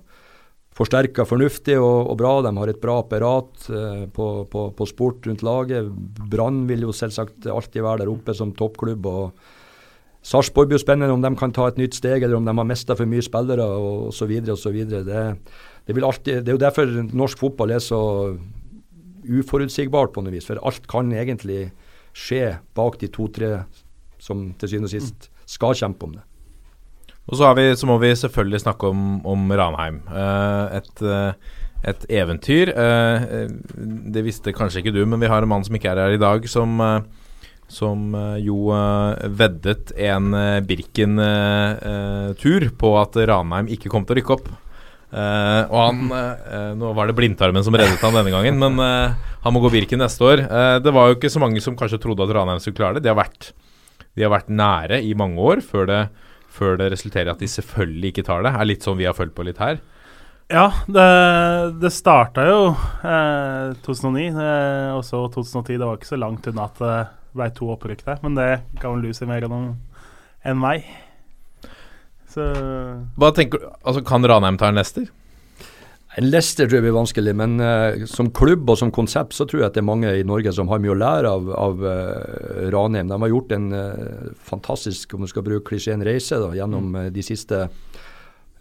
forsterka fornuftig og, og, bra. De har et bra apparat eh, på, på, på, sport rundt laget. Brann vil jo selvsagt alltid være der oppe som toppklubb. og Sarpsborg blir spennende om de kan ta et nytt steg, eller om de har mista for mye spillere osv. Det, det, vil alltid, det er jo derfor norsk fotball er så uforutsigbart på noe vis. For alt kan egentlig skje bak de to-tre som til syvende og sist skal kjempe om det. Og så, vi, så, må vi selvfølgelig snakke om, om Ranheim. Uh, et, uh, et, eventyr. Uh, det visste kanskje ikke du, men vi har en mann som ikke er her i dag, som, som jo veddet en Birken-tur på at Ranheim ikke kom til å rykke opp. og han Nå var det blindtarmen som reddet han denne gangen, men han må gå Birken neste år. det var jo ikke så mange som kanskje trodde at Ranheim skulle klare det. De har vært, de har vært nære i mange år før det før det resulterer i at de selvfølgelig ikke tar det. Er litt sånn vi har følt på litt her. Ja, det, det starta jo eh, 2009, eh, og så 2010. Det var ikke så langt unna at det ble to opprykk der, men det kan vel du si mer om enn meg. Så Hva tenker du, altså Kan Ranheim ta en Leicester? En Leicester tror jeg blir vanskelig, men uh, som klubb og som konsept så tror jeg at det er mange i Norge som har mye å lære av, av uh, Ranheim. De har gjort en uh, fantastisk, om du skal bruke klisjeen, reise da, gjennom mm. de siste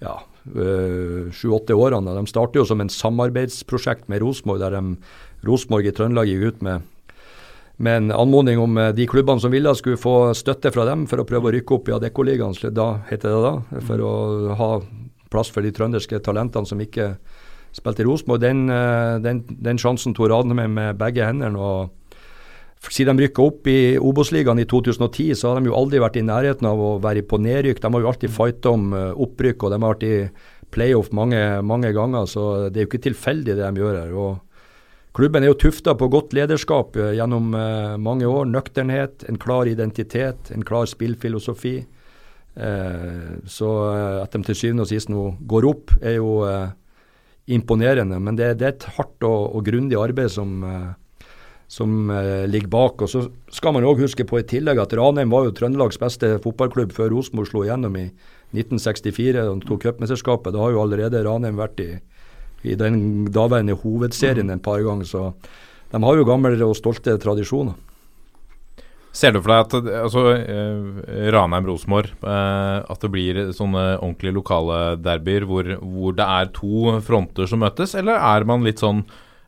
ja, sju-åtte årene. De startet jo som en samarbeidsprosjekt med Rosenborg, der de, Rosenborg i Trøndelag gikk ut med, med en anmodning om de klubbene som ville skulle få støtte fra dem for å prøve å rykke opp i Adeccoligaen, da heter det da, for å ha plass for de trønderske talentene som ikke spilte i Rosenborg. Den, eh, den, den, sjansen tok Ranheim med begge hendene. og siden de rykka opp i Obos-ligaen i 2010, så har de jo aldri vært i nærheten av å være på nedrykk. De har jo alltid fighta om eh, opprykk, og de har vært i playoff mange, mange ganger. Så det er jo ikke tilfeldig det de gjør her. og Klubben er jo tufta på godt lederskap eh, gjennom mange år. Nøkternhet, en klar identitet, en klar spillfilosofi. så at de til syvende og sist nå går opp, er jo imponerende. Men det, det er et hardt og, og grundig arbeid som, eh, som uh, ligger bak. Og Så skal man òg huske på i tillegg at Ranheim var jo Trøndelags beste fotballklubb før Rosenborg slo igjennom i 1964 og tok cupmesterskapet. Da har jo allerede Ranheim vært i, i den daværende hovedserien en par ganger. Så de har jo gamle og stolte tradisjoner. Ser du for deg at altså, eh, Ranheim-Rosenborg eh, At det blir sånne ordentlige lokale derbyer hvor, hvor, det er to fronter som møtes, eller er man litt sånn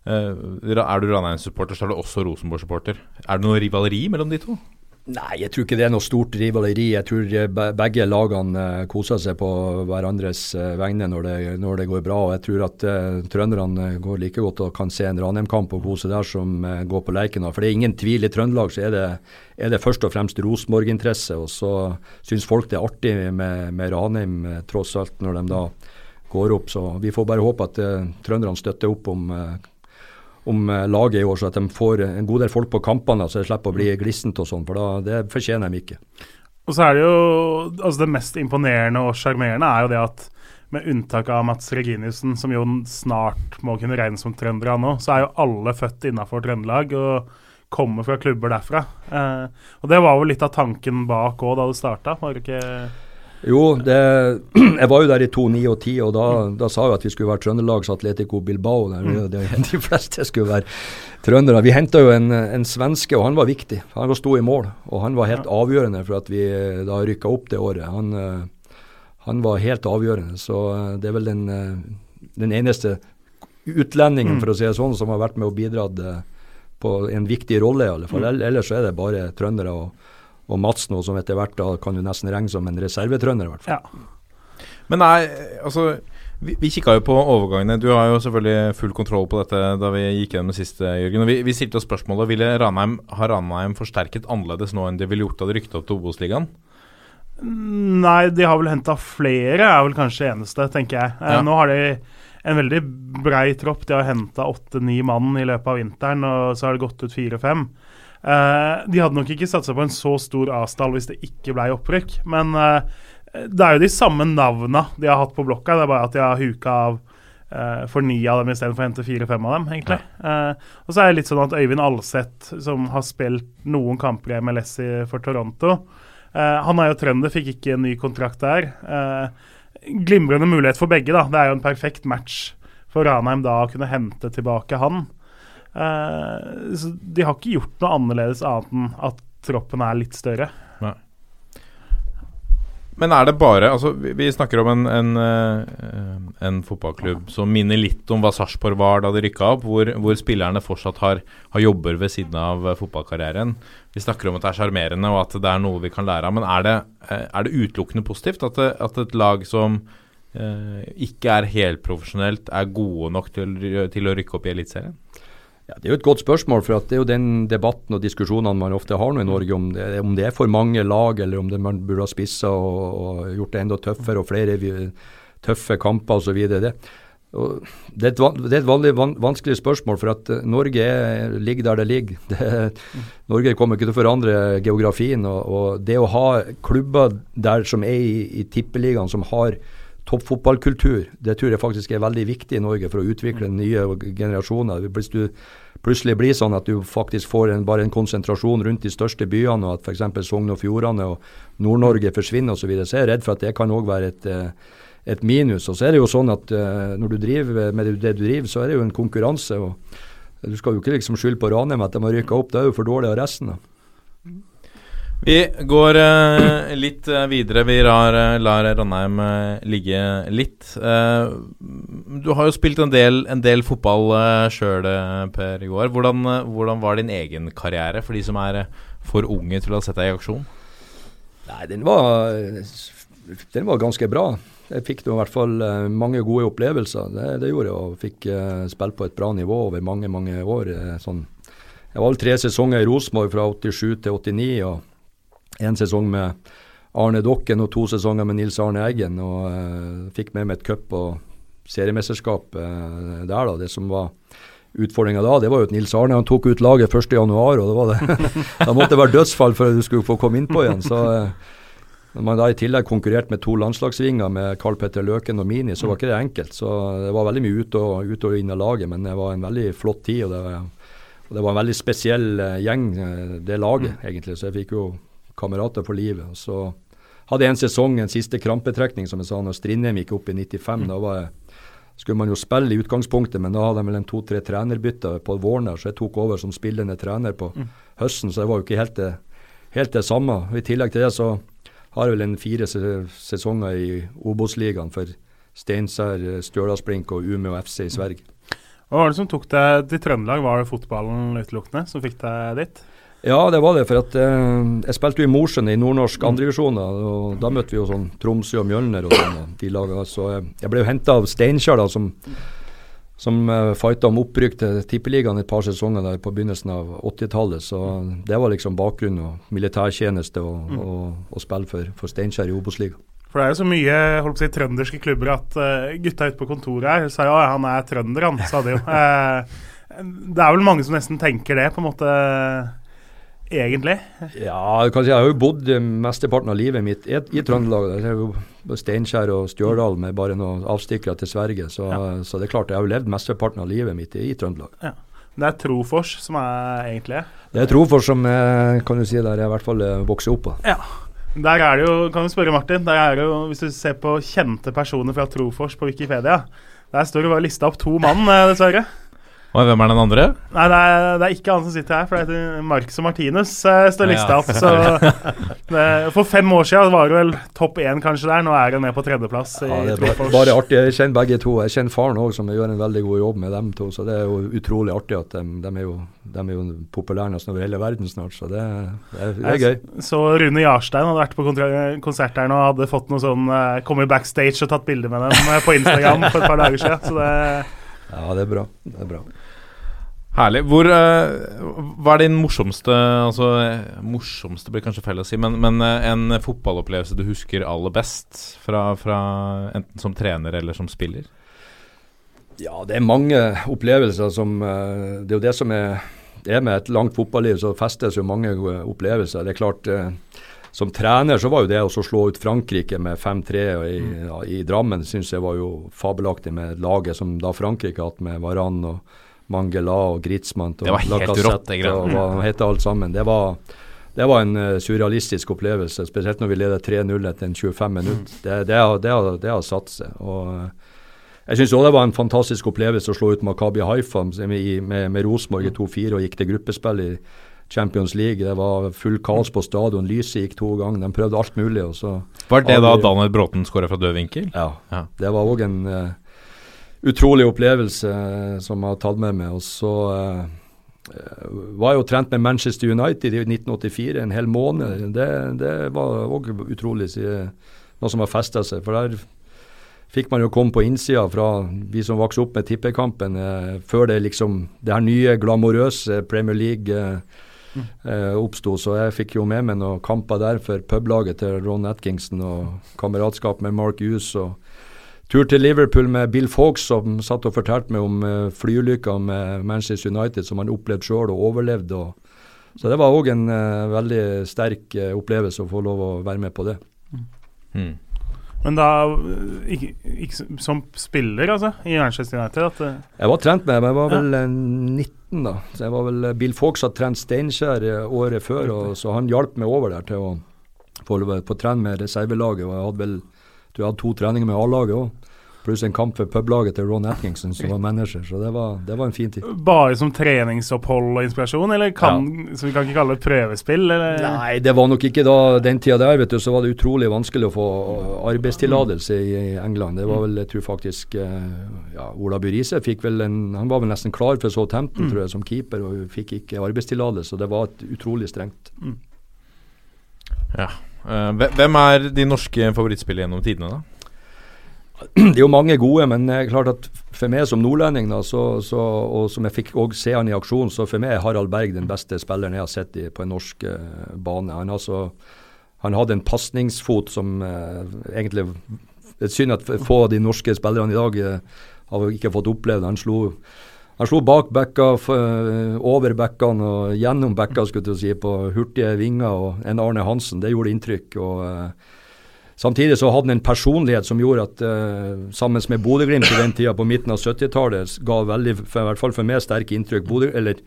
eh, Er du Ranheim-supporter, så er du også Rosenborg-supporter. Er det noe rivaleri mellom de to? Nei, jeg tror ikke det er noe stort rivaleri. Jeg tror eh, begge lagene eh, koser seg på hverandres eh, vegne når det, når det går bra. og Jeg tror at uh, trønderne går like godt og kan se en Ranheim-kamp og kose der som uh, går på Lerkendal. For det er ingen tvil. I Trøndelag så er det, er det først og fremst Rosenborg-interesse. Og så syns folk det er artig med, med Ranheim, tross alt, når de da går opp. Så vi får bare håpe at uh, trønderne støtter opp om om eh, laget i år, så at de får en god del folk på kampene, så de slipper å bli glissent og sånn. For da, det fortjener de ikke. Og så er det jo altså Det mest imponerende og sjarmerende er jo det at med unntak av Mats Reginiussen, som jo snart må kunne regnes som trønder nå, så er jo alle født innafor Trøndelag og kommer fra klubber derfra. Eh, og det var jo litt av tanken bak òg da det starta, var det ikke? Jo, det, (clears throat) jeg var jo der i 2009 og 2010, og da, da, sa vi at vi skulle være Trøndelags Atletico Bilbao. Der, mm. det, (laughs) de fleste skulle være trøndere. Vi henta jo en, en, svenske, og han var viktig. Han sto i mål, og han var helt avgjørende for at vi eh, da rykka opp det året. Han, eh, han, var helt avgjørende, så eh, det er vel den, den eneste utlendingen, mm. for å si det sånn, som har vært med og bidratt på en viktig rolle, i alle fall. Mm. Ellers så er det bare trøndere. og og Mats nå, som etter hvert da kan jo nesten regne som en reservetrønder. i hvert fall. Ja. Men nei, altså vi, vi kikka jo på overgangene. Du har jo selvfølgelig full kontroll på dette da vi gikk gjennom det siste, Jørgen. Og vi, vi stilte oss spørsmålet Ville Ranheim, har Ranheim forsterket annerledes nå enn de ville gjort da de rykket opp til Obos-ligaen? Nei, de har vel henta flere, er vel kanskje eneste, tenker jeg. Eh, Ja. Nå har de en veldig brei tropp. De har henta åtte-ni mann i løpet av vinteren, og så har det gått ut fire-fem. Eh, de hadde nok ikke satsa på en så stor avstand hvis det ikke ble opprykk. Men eh, det er jo de samme navna de har hatt på blokka, det er bare at de har huka av uh, for ni av dem istedenfor å hente fire-fem av dem, egentlig. Eh, og så er det litt sånn at Øyvind Alseth, som har spilt noen kamper i MLS for Toronto uh, Han er jo trønder, fikk ikke en ny kontrakt der. Uh, glimrende mulighet for begge, da. Det er jo en perfekt match for Ranheim da å kunne hente tilbake han. Eh, så de har ikke gjort noe annerledes annet enn at troppen er litt større. Men er det bare altså, vi, snakker om en, en, eh, en fotballklubb som minner litt om hva Sarpsborg var da de rykka opp, hvor, hvor spillerne fortsatt har, har jobber ved siden av eh, fotballkarrieren. Vi snakker om at det er sjarmerende og at det er noe vi kan lære av. Men er det, er det utelukkende positivt at, det, at et lag som eh, ikke er helprofesjonelt, er gode nok til, til å rykke opp i Eliteserien? Ja, Det er jo et godt spørsmål, for at det er jo den debatten og diskusjonene man ofte har nå i Norge, om det, om det er for mange lag, eller om det, man burde ha spissa og, og gjort det enda tøffere og flere tøffe kamper osv. Det, og det, er et van- det er et vanlig van, vanskelig spørsmål, for at eh, Norge er, ligger der det ligger. Det, Norge kommer ikke til å forandre geografien. Og, og det å ha klubber der som er i, i tippeligaen, som har toppfotballkultur, det tror jeg faktisk er veldig viktig i Norge for å utvikle nye generasjoner. Hvis du plutselig blir sånn at du faktisk får en, bare en konsentrasjon rundt de største byene, og at f.eks. Sogn og Fjordane og Nord-Norge forsvinner osv., så, videre, så er jeg redd for at det kan òg være et, eh, et minus. Og så er det jo sånn at eh, når du driver med det du driver, så er det jo en konkurranse. og Du skal jo ikke liksom skylde på Ranheim at de har rykka opp, det er jo for dårlig av resten. da. Vi går uh, litt eh, videre. Vi lar, eh, lar Ranheim ligge litt. Uh, du har jo spilt en del, en del fotball uh, sjøl, Per Joar. Hvordan, hvordan var din egen karriere for de som er for unge til å sette deg i aksjon? Nei, den var, den var ganske bra. Jeg fikk i hvert fall mange gode opplevelser. Det, det gjorde jeg, og fikk spille på et bra nivå over mange, mange år. sånn. Jeg var vel tre sesonger i Rosenborg fra 87 til 89, og en sesong med Arne Dokken og to sesonger med Nils Arne Eggen. og uh, Fikk med meg et cup- og seriemesterskap uh, der. da, Det som var utfordringa da, det var jo at Nils Arne han tok ut laget 1.1, og det var det. (laughs) da måtte det være dødsfall for at du skulle få komme innpå igjen. så... Uh, når man da i tillegg konkurrerte med to landslagsvinger med Karl Petter Løken og Mini, så var ikke det enkelt. Så det var veldig mye ut og, ut og inn av laget, men det var en veldig flott tid. Og det var, og det var en veldig spesiell gjeng, det laget, egentlig. Så jeg fikk jo kamerater for livet. Så hadde jeg en sesong, en siste krampetrekning, som jeg sa, når Strindheim gikk opp i 95. Da var jeg, skulle man jo spille i utgangspunktet, men da hadde de vel en to-tre trenerbytter på våren der, så jeg tok over som spillende trener på høsten, så det var jo ikke helt det, helt det samme. I tillegg til det så har jeg vel en fire sesonger i Obos-ligaen for Steinsær, Stjørdalsblink og Umeå FC i Sverige. Hva var det som tok deg til Trøndelag? Var det fotballen utelukkende som fikk deg dit? Ja, det var det. For at eh, jeg spilte jo i Mosjøen i nordnorsk andredivisjon. og Da møtte vi jo sånn Tromsø og Mjølner og sånn. de lagene. Så jeg, jeg ble jo henta av Steinkjer, da, som, som uh, fighta om opprykk til Tippeligaen et par sesonger der på begynnelsen av 80-tallet. Så det var liksom bakgrunnen. og Militærtjeneste og, og, og spille for, for Steinkjer i Obos-ligaen. For det er jo så mye holdt på å si, trønderske klubber at uh, gutta ute på kontoret her sa ja, han er trønder, han, sa de jo. Uh, (laughs) det er vel mange som nesten tenker det, på en måte, egentlig. Ja, jeg har jo bodd mesteparten av livet mitt i, i Trøndelag. Det er jo Steinkjer og Stjørdal med bare noen avstikkere til Sverige. Så, så det er klart, jeg har jo levd mesteparten av livet mitt i, i Trøndelag. Det er Trofors som er egentlig Det er Trofors som kan du si, der jeg i hvert fall eh, vokser opp på. Ja. Der er det jo, kan du spørre Martin, der er det jo, hvis du ser på kjente personer fra Trofors på Wikipedia, der står det bare lista opp to mann, eh, dessverre. Og hvem er den andre? Nei, det er, det er ikke han som sitter her, for det heter Marcus og Martinus uh, står lista. Så (laughs) det, for fem år siden var det vel topp én kanskje der. Nå er han ned på tredjeplass. Ja, det er bare, bare, artig. Jeg kjenner begge to. Jeg kjenner faren òg, som gjør en veldig god jobb med dem to. Så det er jo utrolig artig at de, de er jo, de er jo populære nesten over hele verden snart. Så det, det, er, det er, gøy. Så Rune Jarstein hadde vært på konsert her nå og hadde fått noe sånn uh, kommet backstage og tatt bilde med dem eh, på Instagram for et par dager siden. Så det ja, det er bra. Det er bra. Herlig. Hvor, uh, hva er din morsomste Altså, morsomste blir kanskje feil å si, men, men uh, en fotballopplevelse du husker aller best fra, fra, enten som trener eller som spiller? Ja, det er mange opplevelser som uh, Det er jo det som er, er med et langt fotballiv, så festes jo mange opplevelser. Det er klart som trener så var jo det å slå ut Frankrike med 5-3 i, ja, i, Drammen synes jeg var jo fabelaktig med laget som da Frankrike hatt med Varan og Mangela og helt rått, det greiene. Hva heter alt sammen. Det var, det var en uh, surrealistisk opplevelse, spesielt når vi leder 3-0 etter 25 minutter. Mm. Det, det, har, det, har, det, har, satt seg. Og, uh, jeg syns òg det var en fantastisk opplevelse å slå ut Makabi Haifa med, med, med Rosenborg i 2-4 og gikk til gruppespill i Champions League. Det var full kaos på stadion, lyset gikk to ganger. De prøvde alt mulig. var det da Daniel Bråten skåra fra død vinkel? Ja. ja. Det var òg en uh, utrolig opplevelse uh, som jeg har tatt med meg. Og så uh, var jeg jo trent med Manchester United i 1984 en hel måned. Det, det var òg utrolig, noe som har festa seg. For der fikk man jo komme på innsida fra vi som vokste opp med tippekampen, eh, før det liksom det her nye, glamorøse Premier League eh, eh, oppsto. Så jeg fikk jo med meg noen kamper der for publaget til Ron Atkinson og kameratskap med Mark Hughes. og Tur til Liverpool med Bill Fawkes, som satt og fortalte meg om uh, flyulykka med Manchester United som han opplevde sjøl og overlevde. Og, så det var òg en uh, veldig sterk uh, opplevelse å få lov å være med på det. Mm. Men da ikke, ikke, Som spiller, altså, i Manchester United? At, jeg var trent med, men jeg var vel ja. 19 da. Så jeg var vel, Bill Fawkes hadde trent Steinkjer året før, og, så han hjalp meg over der til å få, få trene med reservelaget. og jeg hadde vel du hadde to treninger med A-laget òg. Pluss en kamp for publaget til Ron Atkinson, som var manager. Så det var, det var, en fin tid. Bare som treningsopphold og inspirasjon, eller kan, ja. som vi kan ikke kalle det prøvespill? Eller? Nei, det var nok ikke da den tida der, vet du, så var det utrolig vanskelig å få arbeidstillatelse i England. Det var vel, jeg tror faktisk eh, ja, Ola Byrise fikk vel en Han var vel nesten klar for Southampton, mm. tror jeg, som keeper, og fikk ikke arbeidstillatelse. Så det var et utrolig strengt. Mm. Ja. Uh, hvem er de norske favorittspillene gjennom tidene, da? (clears throat) Det er jo mange gode, men klart at for meg som nordlending, da, så, så, og som jeg fikk også se han i aksjon, så for meg er Harald Berg den beste spilleren jeg har sett i, på en norsk uh, bane. Han, altså, han, hadde en pasningsfot som uh, egentlig Det er synd at få av de norske spillerne i dag uh, har ikke fått oppleve det. Han slo, han slo bak bekka, over bekkene og gjennom bekka, skulle du si, på hurtige vinger. og En Arne Hansen, det gjorde inntrykk. og Samtidig så hadde han en personlighet som gjorde at uh, sammen med Bodø-Glimt i den tida på midten av 70-tallet ga veldig, for, i hvert fall for meg, sterke inntrykk. Bodø, eller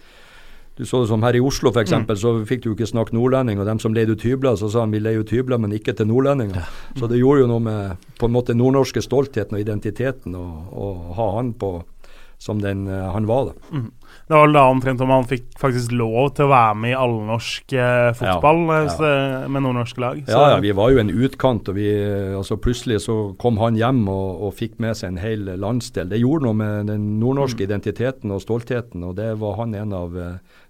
du så det som her i Oslo f.eks., mm. så fikk du ikke snakke nordlending. Og dem som leide ut hybler, så sa han vi leier ut hybler, men ikke til nordlendinger. Ja. Så det gjorde jo noe med på en måte nordnorske stoltheten og identiteten å ha han på som den uh, han var. da. Mm. Det var da omtrent om han fikk faktisk lov til å være med i allnorsk eh, fotball ja, ja. Eh, med nordnorske lag. Så. Ja, ja, vi var jo en utkant, og vi, altså plutselig så kom han hjem og, og, fikk med seg en hel landsdel. Det gjorde noe med den nordnorske mm. identiteten og stoltheten, og det var han en av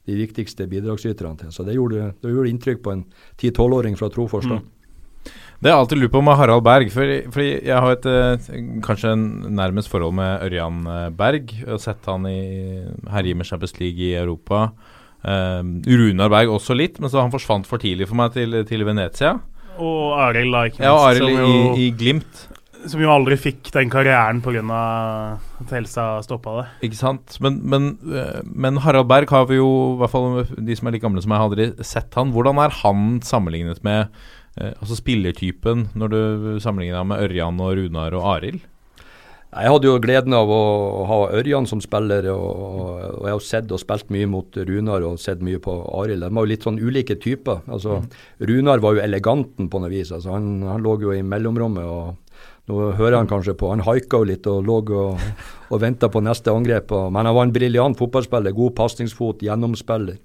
de viktigste bidragsyterne til. Så det gjorde, det gjorde inntrykk på en 10-12-åring fra Trofors. Mm. Det har jeg alltid lurt på med Harald Berg. Fordi, fordi jeg har et eh, kanskje en nærmest forhold med Ørjan eh, Berg. Jeg har sett han i herje med Champions League i Europa. Uh, Runar Berg også litt, men så han forsvant for tidlig for meg til, til Venezia. Og Arild, da, ikke minst. Ja, Arild i, i, Glimt. Som jo aldri fikk den karrieren pga. at helsa stoppa det. Ikke sant. Men, men, men, Harald Berg har vi jo, i hvert fall de som er like gamle som meg, aldri sett han. Hvordan er han sammenlignet med Eh, altså spillertypen, når du sammenligner med Ørjan og Runar og Arild? Jeg hadde jo gleden av å ha Ørjan som spiller, og, og jeg har sett og spilt mye mot Runar og sett mye på Arild. De var jo litt sånn ulike typer. Altså, mm. Runar var jo eleganten på noe vis. Altså, han, han, lå jo i mellomrommet. og Nå hører han kanskje på, han haika jo litt og lå og, og venta på neste angrep. Og, men han var en briljant fotballspiller. God pasningsfot, gjennomspiller.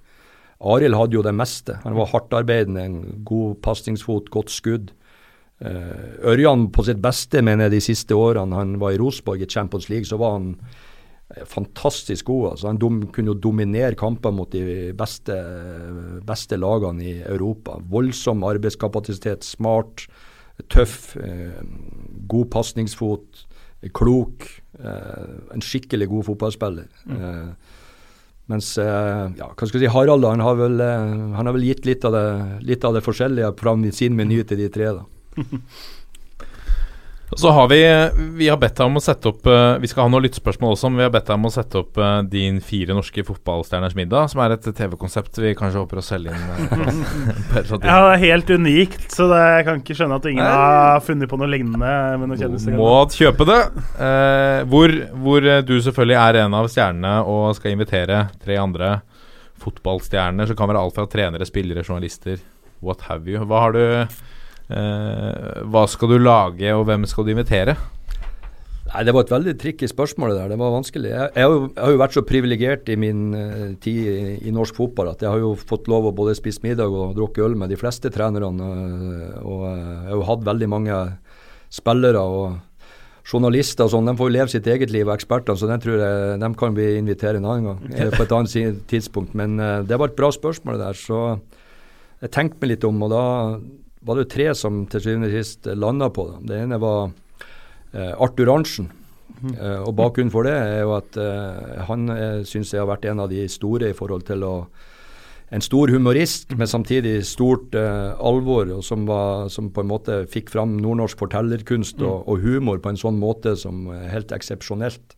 Arild hadde jo det meste. Han var hardtarbeidende, en god pasningsfot, godt skudd. Uh, Ørjan på sitt beste, mener jeg, de siste årene han var i Rosenborg i Champions League, så var han eh, fantastisk god. Altså, han dom, kunne jo dominere kamper mot de beste, beste lagene i Europa. Voldsom arbeidskapasitet, smart, tøff, uh, god pasningsfot, klok. Uh, en skikkelig god fotballspiller. Mm. Mens ja, hva skal jeg si, Harald han har, vel, han har vel gitt litt av det, litt av det forskjellige fra sin meny til de tre. da. (laughs) Så har vi Vi har bedt deg om å sette opp eh, Vi skal ha noen lyttespørsmål også, men vi har bedt deg om å sette opp eh, din fire norske fotballstjerners middag, som er et TV-konsept vi kanskje håper å selge inn. Eh, (laughs) ja, det er helt unikt, så det, jeg kan ikke skjønne at ingen har funnet på noe lignende. Med noe kjendiser. Må kjøpe det. Eh, hvor, hvor du selvfølgelig er en av stjernene og skal invitere tre andre fotballstjerner, så kan være alt fra trenere, spillere, journalister, what have you. Hva har du hva skal du lage, og hvem skal du invitere? Nei, Det var et veldig tricky spørsmål. Det der, det var vanskelig. Jeg, jeg, har, jo, jeg har, jo, vært så privilegert i min uh, tid i, i, norsk fotball at jeg har jo fått lov å både spise middag og drukke øl med de fleste trenerne. Og, og jeg har jo hatt veldig mange spillere og journalister og sånn. De får jo leve sitt eget liv, og ekspertene, så den tror jeg de kan vi invitere en annen gang. (laughs) på et annet tidspunkt. Men det var et bra spørsmål der, så jeg tenkte meg litt om. og da var det tre som til syvende og sist landa på det. Det ene var eh, Arthur Arntzen. Mm. Eh, og Bakgrunnen for det er jo at eh, han eh, syns jeg har vært en av de store i forhold til å En stor humorist, men samtidig stort eh, alvor, og som, var, som, på en måte fikk fram nordnorsk fortellerkunst og, og, humor på en sånn måte som er helt eksepsjonelt.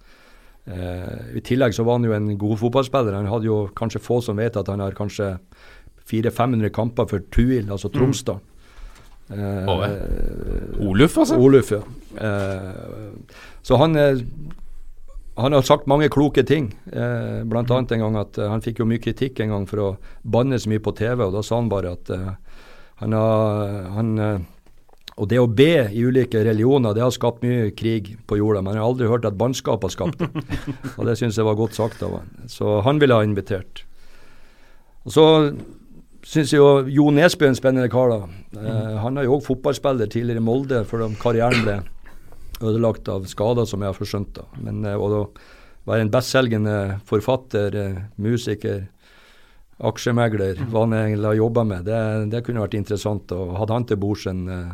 Eh, I tillegg så var han jo en god fotballspiller. Han hadde jo kanskje få som vet at han har kanskje 400-500 kamper for Tuil, altså Tromsdal. Mm. Eh, Oluf, altså? Oluf, ja. Eh, så han han har sagt mange kloke ting. Eh, annet en gang at eh, han fikk jo mye kritikk en gang for å banne så mye på TV, og da sa han bare at eh, han har han, eh, Og det å be i ulike religioner, det har skapt mye krig på jorda, men jeg har aldri hørt at bannskap har skapt det. (laughs) og det syns jeg var godt sagt av han. Så han ville ha invitert. Og så syns jo Jo Nesbø er en spennende kar. da. Eh, han er jo òg fotballspiller tidligere i Molde, før karrieren ble ødelagt av skader, som jeg har forskjønt. da. Men eh, å være en bestselgende forfatter, eh, musiker, aksjemegler, hva han egentlig har jobba med, det, det, kunne vært interessant. å hadde han til bords en, eh,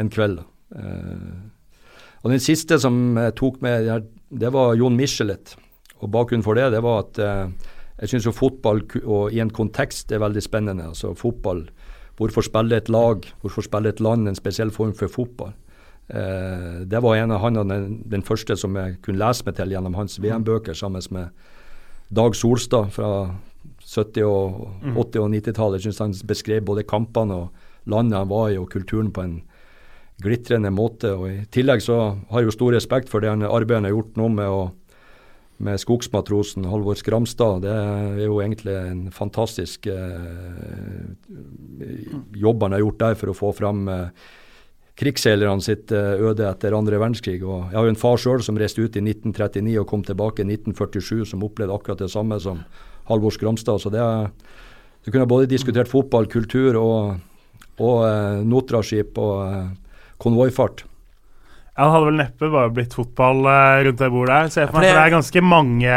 en kveld. da. Eh, og Den siste som jeg tok med, det var Jon Michelet. Og Bakgrunnen for det det var at jeg syns jo fotball og i en kontekst er veldig spennende. Altså fotball, Hvorfor spiller et lag, hvorfor spiller et land en spesiell form for fotball? Eh, det var en av han den, den, første som jeg kunne lese meg til gjennom hans VM-bøker, sammen med Dag Solstad fra 70-, og 80- og 90-tallet. Jeg syns han beskrev både kampene og landet han var i, og kulturen på en glitrende måte. Og I tillegg så har jeg jo stor respekt for det han arbeidet han har gjort nå med å med skogsmatrosen Halvor Skramstad. Det er jo egentlig en fantastisk eh, jobb han har gjort der for å få fram eh, krigsseilerne sitt eh, øde etter andre verdenskrig. Og jeg har jo en far sjøl som reiste ut i 1939 og kom tilbake i 1947, som opplevde akkurat det samme som Halvor Skramstad. Så det, det kunne både diskutert fotball, kultur og, og Notraskip og konvoifart. Ja, det hadde vel neppe bare blitt fotball uh, rundt det bordet her. Se for meg, for det er ganske mange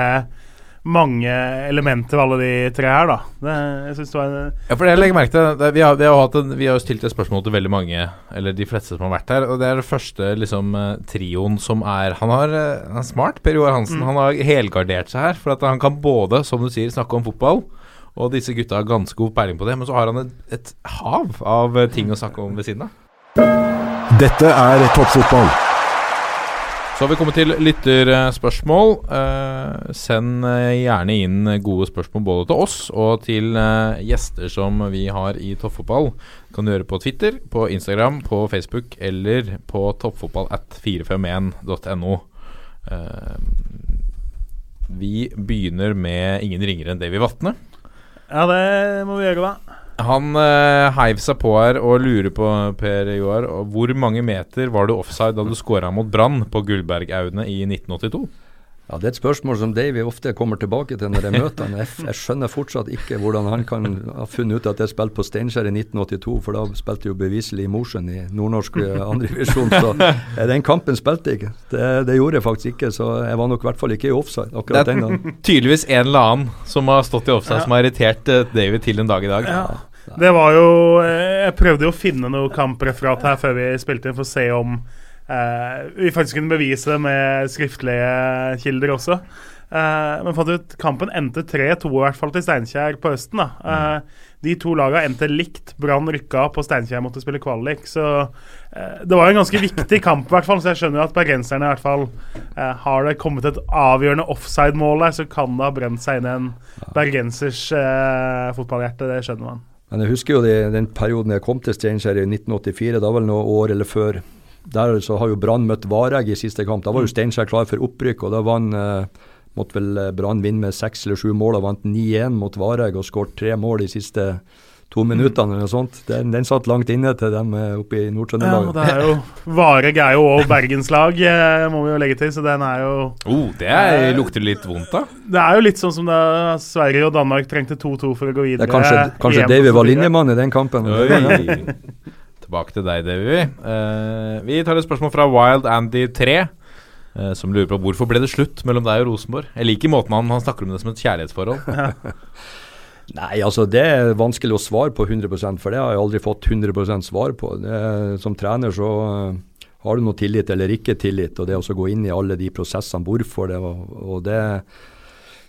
mange elementer ved alle de tre her, da. Det, jeg synes det var Ja, for det jeg legger merke til det, vi, har, vi, har en, vi, har, jo stilt et spørsmål til veldig mange, eller de fleste som har vært her, og det er det første liksom uh, trioen som er Han, har, uh, han er smart, Per Joar Hansen. Mm. Han har helgardert seg her, for at han kan både, som du sier, snakke om fotball. Og disse gutta har ganske god peiling på det, men så har han et, et hav av ting å snakke om ved siden av. Dette er toppfotball. Så har vi kommet til lytterspørsmål. Eh, send uh, gjerne inn gode spørsmål både til oss og til eh, gjester som vi har i Toppfotball. Kan du gjøre på Twitter, på Instagram, på Facebook eller på toppfotballat451.no. Eh, vi begynner med ingen ringere enn Davy Vatne. Ja, det må vi gjøre, da. Han uh, heiv seg på her og lurer på, Per Joar, hvor mange meter var du offside da du skåra mot Brann på Gullbergaune i 1982? Ja, Det er et spørsmål som Davy ofte kommer tilbake til når jeg møter han. Jeg, jeg skjønner fortsatt ikke hvordan han kan ha funnet ut at jeg spilte på Steinkjer i 1982, for da spilte jo beviselig i Mosjøen i nordnorsk eh, andredivisjon. Så eh, den kampen spilte jeg ikke. Det, det, gjorde jeg faktisk ikke, så jeg var nok i hvert fall ikke i offside akkurat den gangen. Tydeligvis en eller annen som har stått i offside ja. som har irritert uh, Davy til en dag i dag. Ja. Det var jo Jeg prøvde jo å finne noe kampreferat her før vi spilte inn, for å se om vi faktisk kunne bevise det med skriftlige kilder også. Uh, men fant ut kampen endte 3-2 i hvert fall til Steinkjer på høsten. da. Uh, de to lagene endte likt. Brann rykka på Steinkjer måtte spille kvalik. Så det var en ganske viktig kamp, i hvert fall. Så jeg skjønner at bergenserne i hvert fall Har det kommet et avgjørende offside-mål der, så kan det ha brent seg inn en bergensers fotballhjerte. Det skjønner man. Men jeg husker jo de, den perioden jeg kom til Steinkjer i 1984. Da var det noe år eller før der så har jo Brann møtt Vareg i siste kamp. Da var jo mm. Steinkjer klar for opprykk, og da vant eh, måtte vel eh, Brann vinne med seks eller sju mål og vant 9-1 mot Vareg og skåret tre mål de siste to mm. minuttene eller noe sånt. Den, den satt langt inne til dem eh, oppe i Nord-Trøndelag. Ja, det er jo, Vareg er jo òg bergenslag, må vi jo legge til, så den er jo oh, Det er, lukter litt vondt, da? Det er jo litt sånn som da Sverige og Danmark trengte 2-2 for å gå videre. Det er kanskje, kanskje David var linjemann i den kampen. Tilbake til deg, Davy. Uh, vi tar et spørsmål fra Wild Andy 3, uh, eh, som lurer på hvorfor ble det slutt mellom deg og Rosenborg? Jeg liker måten han, han snakker om det som et kjærlighetsforhold. (laughs) Nei, altså det er vanskelig å svare på 100% for det har jeg aldri fått 100% svar på. Det, som trener så uh, har du noe tillit eller ikke tillit, og det å gå inn i alle de prosessene, hvorfor det og, og det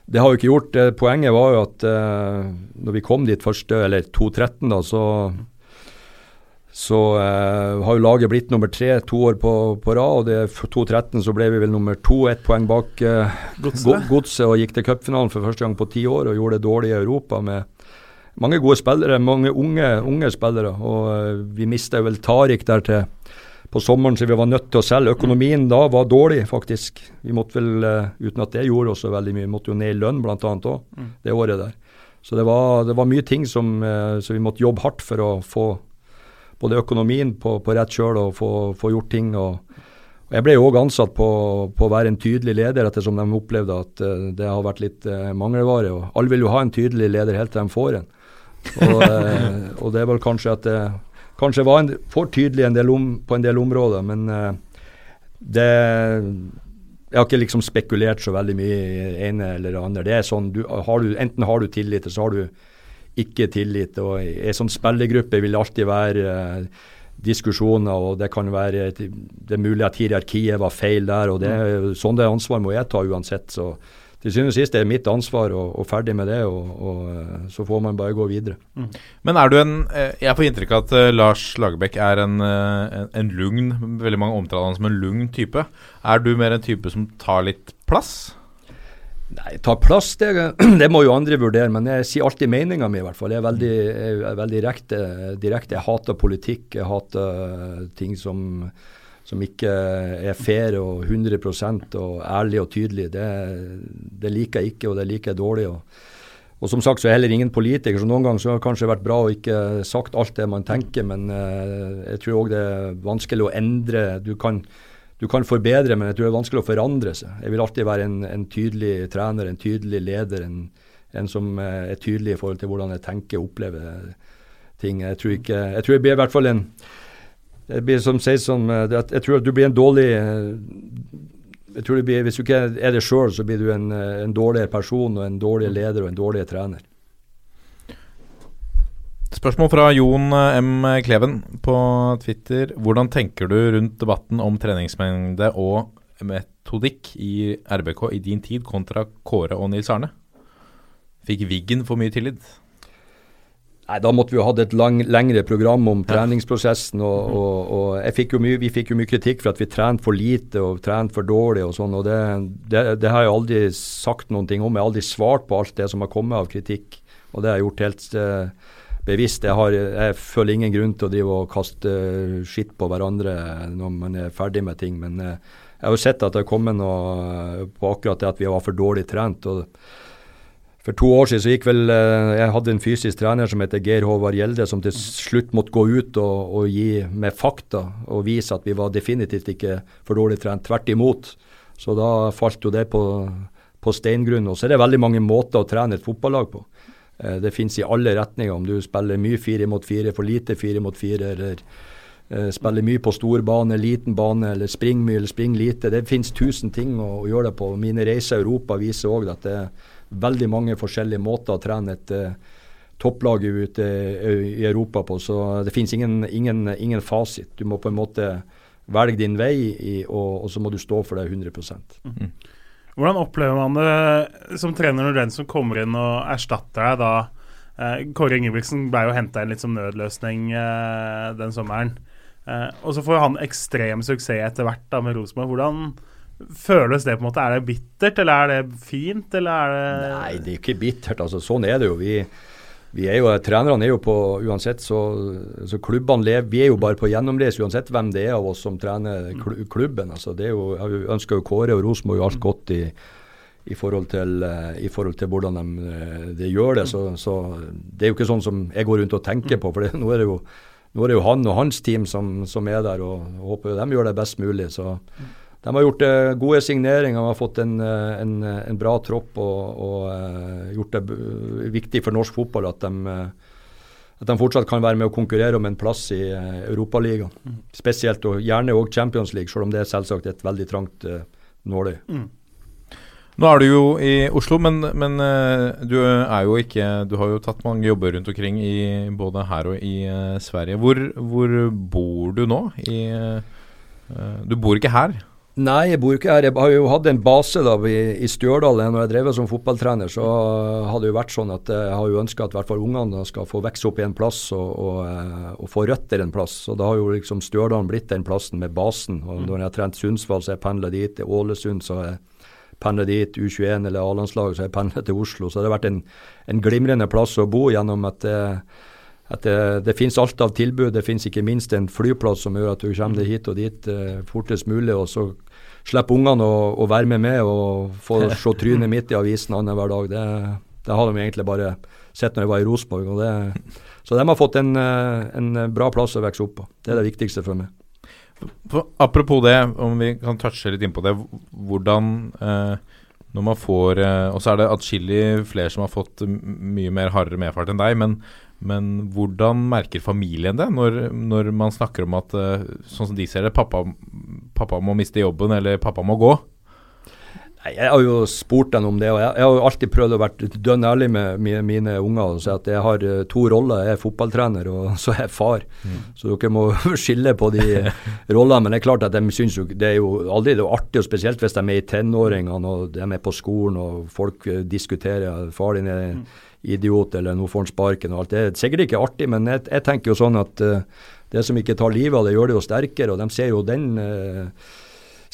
det har jo ikke gjort. Poenget var jo at uh, når vi kom dit første, eller 2.13, da, så så eh, har jo laget blitt nummer tre to år på, på rad. og det 2013 så ble vi vel nummer to, ett poeng bak eh, Godset. og gikk til cupfinalen for første gang på ti år og gjorde det dårlig i Europa med mange gode spillere, mange unge, unge spillere. Og eh, vi mista vel Tariq der til på sommeren, så vi var nødt til å selge. Økonomien da var dårlig, faktisk. Vi måtte vel, uten at det gjorde oss veldig mye, vi måtte jo ned i lønn bl.a. òg, mm. det året der. Så det var, det var mye ting som så vi måtte jobbe hardt for å få både økonomien på, på rett kjøl og få, få, gjort ting. og, og Jeg ble jo òg ansatt på, på, å være en tydelig leder, ettersom de opplevde at uh, det har vært litt uh, mangelvare. og Alle vil jo ha en tydelig leder helt til de får en. Og, uh, og det er vel kanskje at det kanskje var en, for tydelig en om, på en del områder, men det jeg har ikke liksom spekulert så veldig mye i ene eller det andre. Det er sånn, du, har du, Enten har du tillit, eller så har du ikke tillit. og I en sånn spillergruppe vil det alltid være uh, diskusjoner, og det kan være det er mulig at hierarkiet var feil der. og det, mm. Sånn det ansvar må jeg ta uansett. så til syvende og sist er det mitt ansvar, og, og ferdig med det. Og, og, eh, Så får man bare gå videre. Mm. Men er du en eh, Jeg får inntrykk av at Lars Lagerbäck er en, en, en, lugn Veldig mange omtaler han som en lugn type. Er du mer en type som tar litt plass? Nei, ta plass, det, (clears throat) det, må jo andre vurdere. Men jeg sier alltid meninga mi, i hvert fall. Jeg er veldig, jeg er veldig direkte, direkte, Jeg hater politikk. Jeg hater ting som, som ikke er fair og 100% og ærlig og tydelig. Det, det, liker jeg ikke, og det liker jeg dårlig. Og, og som sagt så er jeg heller ingen politiker, så noen ganger så har det kanskje vært bra å ikke sagt alt det man tenker, men uh, jeg tror òg det er vanskelig å endre. Du kan du kan forbedre, men jeg tror det er vanskelig å forandre seg. Jeg vil alltid være en, en tydelig trener, en tydelig leder, en, en, som eh, er tydelig i forhold til hvordan jeg tenker og opplever ting. Jeg tror, ikke, jeg tror jeg blir i hvert fall en jeg blir som sier som, eh, jeg tror at du blir en dårlig eh, jeg tror blir, Hvis du ikke er det sjøl, så blir du en, en dårligere person og en dårligere leder og en dårligere trener. Spørsmål fra Jon eh, M. Kleven på Twitter. Hvordan tenker du rundt debatten om treningsmengde og metodikk i RBK i din tid kontra Kåre og Nils Arne? Fikk Wiggen for mye tillit? Nei, Da måtte vi jo hatt et lang, lengre program om treningsprosessen. og, mhm. og, og fikk mye, Vi fikk jo mye kritikk for at vi trente for lite og trente for dårlig. og sånn, og det, det, det, har jeg aldri sagt noen ting om. Jeg har aldri svart på alt det som har kommet av kritikk. og Det har jeg gjort helt... Uh, bevisst. Jeg, har, jeg, føler ingen grunn til å drive og kaste skitt på hverandre når man er ferdig med ting. Men eh, jeg har jo sett at det har kommet noe eh, på akkurat det at vi var for dårlig trent. og for to år siden så gikk vel eh, Jeg hadde en fysisk trener som heter Geir Håvard Gjelde, som til slutt måtte gå ut og, og, gi med fakta og vise at vi var definitivt ikke for dårlig trent. Tvert imot. Så da falt jo det på, på steingrunn. Og så er det veldig mange måter å trene et fotballag på. Eh, det finnes i alle retninger, om du spiller mye fire mot fire, for lite fire mot fire, eller eh, spiller mye på stor bane, liten bane, eller spring mye eller spring lite. Det finnes tusen ting å, å gjøre det på. Mine reiser i Europa viser òg at det er veldig mange forskjellige måter å trene et uh, topplag ute i Europa på. Så det finnes ingen, ingen, ingen, fasit. Du må på en måte velge din vei, i, og, og, så må du stå for det 100 mm. Hvordan opplever man det som trener når den som kommer inn og erstatter deg da eh, Kåre Ingebrigtsen ble jo henta inn litt som nødløsning eh, den sommeren. Eh, og så får han ekstrem suksess etter hvert da med Rosenborg. Hvordan føles det? på en måte? Er det bittert, eller er det fint, eller er det Nei, det er ikke bittert. altså Sånn er det jo. Vi vi er jo, Trenerne er jo på uansett, så, så klubbene lever Vi er jo bare på gjennomreise uansett hvem det er av oss som trener klubben. altså det er jo, Jeg ønsker jo Kåre og Rosenborg alt godt i, i, forhold til, i forhold til hvordan de, de gjør det. Så, så, Det er jo ikke sånn som jeg går rundt og tenker på. for det, nå, er det jo, nå er det jo han og hans team som, som er der, og, håper de gjør det best mulig. så de har gjort uh, gode signeringer, de har fått en, uh, en, en bra tropp og, og gjort det viktig for norsk fotball at de, at de, fortsatt kan være med å konkurrere om en plass i Europaligaen. Mm. Spesielt og gjerne òg Champions League, selv om det er selvsagt et veldig trangt nåløy. Mm. Nå er du jo i Oslo, men, men, du er jo ikke Du har jo tatt mange jobber rundt omkring i, både her og i Sverige. Hvor, hvor bor du nå? I, du bor ikke her? Nei, jeg bor ikke her. Jeg har jo hatt en base da i, i Stjørdal. Når jeg drev som fotballtrener, så har det jo vært sånn at jeg har jo ønska at hvert fall ungene skal få vokse opp i en plass og, og, eh, og, få røtter en plass. Og da har jo liksom Stjørdal blitt den plassen med basen. Og når jeg har trent Sundsvall, så har jeg pendla dit. Til Ålesund så har jeg pendla dit. U21 eller A-landslaget, så har jeg pendla til Oslo. Så det har vært en, en glimrende plass å bo gjennom at jeg at det, det finnes alt av tilbud. Det finnes ikke minst en flyplass som gjør at du kommer deg hit og dit eh, fortest mulig. Og så slipper ungene å, å, være med med og få se trynet mitt i avisen annenhver dag. Det, det har de egentlig bare sett når jeg var i Rosenborg. Så de har fått en, eh, en, bra plass å vokse opp på. Det er det viktigste for meg. Apropos det, om vi kan touche litt innpå det. Hvordan eh, når man får eh, Og så er det atskillig flere som har fått mye mer hardere medfart enn deg. men men hvordan merker familien det, når, når man snakker om at eh, sånn som de ser det, pappa, pappa må miste jobben eller pappa må gå? Jeg har jo spurt dem om det, og jeg, jeg har jo alltid prøvd å være dønn ærlig med mine, mine unger og si at jeg har eh, to roller. Jeg er fotballtrener, og (laughs) så er jeg far. Mm. Så dere må (laughs) skille på de (laughs) rollene. Men det er klart at de syns jo det er jo aldri det er artig, og spesielt hvis de er i tenåringene og de er på skolen og folk eh, diskuterer. Far din er mm idiot, eller nå får han sparken og alt. Det er sikkert ikke artig, men jeg, jeg tenker jo sånn at uh, det som ikke tar livet av det, gjør det jo sterkere. Og de ser jo den uh,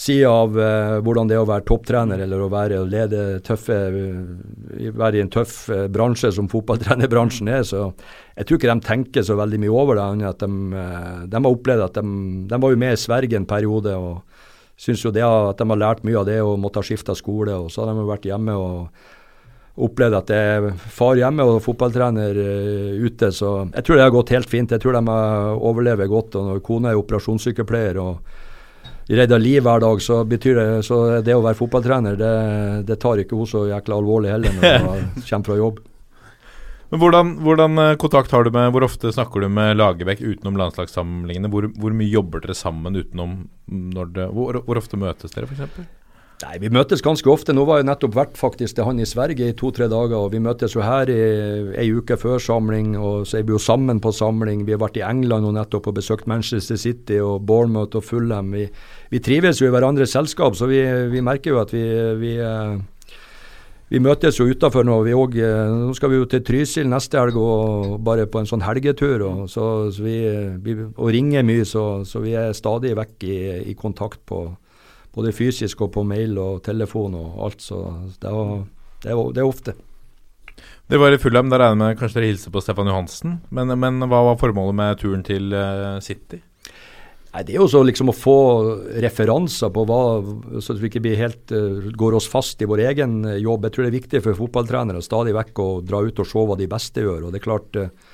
sida av uh, hvordan det er å være topptrener eller å være lede tøffe være i en tøff uh, bransje som fotballtrenerbransjen er. Så jeg tror ikke de tenker så veldig mye over det. at De, uh, de har opplevd at de, de var jo med i Sverige en periode. og synes jo det at de har lært mye av det og måtte ha skifta skole. og Så har de vært hjemme og opplevd at det er far hjemme og fotballtrener uh, ute. Så jeg tror det har gått helt fint. Jeg tror de overlever godt. og Når kona er operasjonssykepleier og redder liv hver dag, så betyr det så det å være fotballtrener, det, det tar ikke hun så jækla alvorlig heller når hun (laughs) kommer fra jobb. Men hvordan, hvordan, eh, kontakt har du med Hvor ofte snakker du med Lagerbäck utenom landslagssamlingene? Hvor, hvor, mye jobber dere sammen utenom det, hvor, hvor ofte møtes dere, f.eks.? Nei, Vi møtes ganske ofte. Nå var jeg nettopp vært faktisk til han i Sverige i to-tre dager. og Vi møtes jo her i ei uke før samling, og så er vi jo sammen på samling. Vi har vært i England og nettopp og besøkt Manchester City og Bournemouth og Fulham. Vi, vi trives jo i hverandres selskap, så vi, vi merker jo at vi, vi eh, vi møtes jo utafor nå. Vi også, eh, nå skal vi jo til Trysil neste helg og bare på en sånn helgetur. Og, så, så vi, vi, og ringer mye, så, så, vi er stadig vekk i, i kontakt på, både fysisk og på mail og telefon og alt. Så det, var, det, var, det er ofte. Det var i Fulham, da regner jeg med kanskje dere hilser på Stefan Johansen. Men, men, hva var formålet med turen til uh, City? Nei, Det er jo så liksom å få referanser på hva, så vi ikke helt, uh, går oss fast i vår egen jobb. Jeg tror det er viktig for fotballtrenere stadig vekk å dra ut og se hva de beste gjør. og det er klart uh,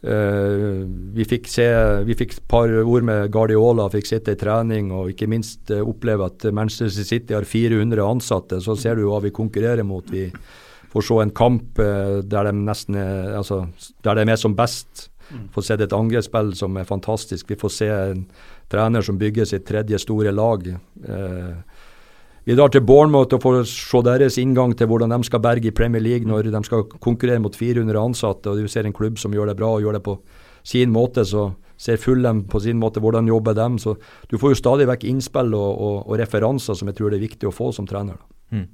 Eh, vi fikk se, vi fikk et par ord med Guardiola, fikk sitte i trening og ikke minst uh, oppleve at Manchester City har 400 ansatte. Så ser du hva vi konkurrerer mot. Vi får se en kamp uh, der de nesten er, altså, der de er som best. Får se et angrepsspill som er fantastisk. Vi får se en trener som bygger sitt tredje store lag. Eh, vi drar til Bournemouth og får se deres inngang til hvordan de skal berge i Premier League når de skal konkurrere mot 400 ansatte. og Du ser en klubb som gjør det bra og gjør det på sin måte. så ser Fullem på sin måte hvordan jobber dem. så Du får jo stadig vekk innspill og, og, og referanser som jeg tror det er viktig å få som trener. Mm.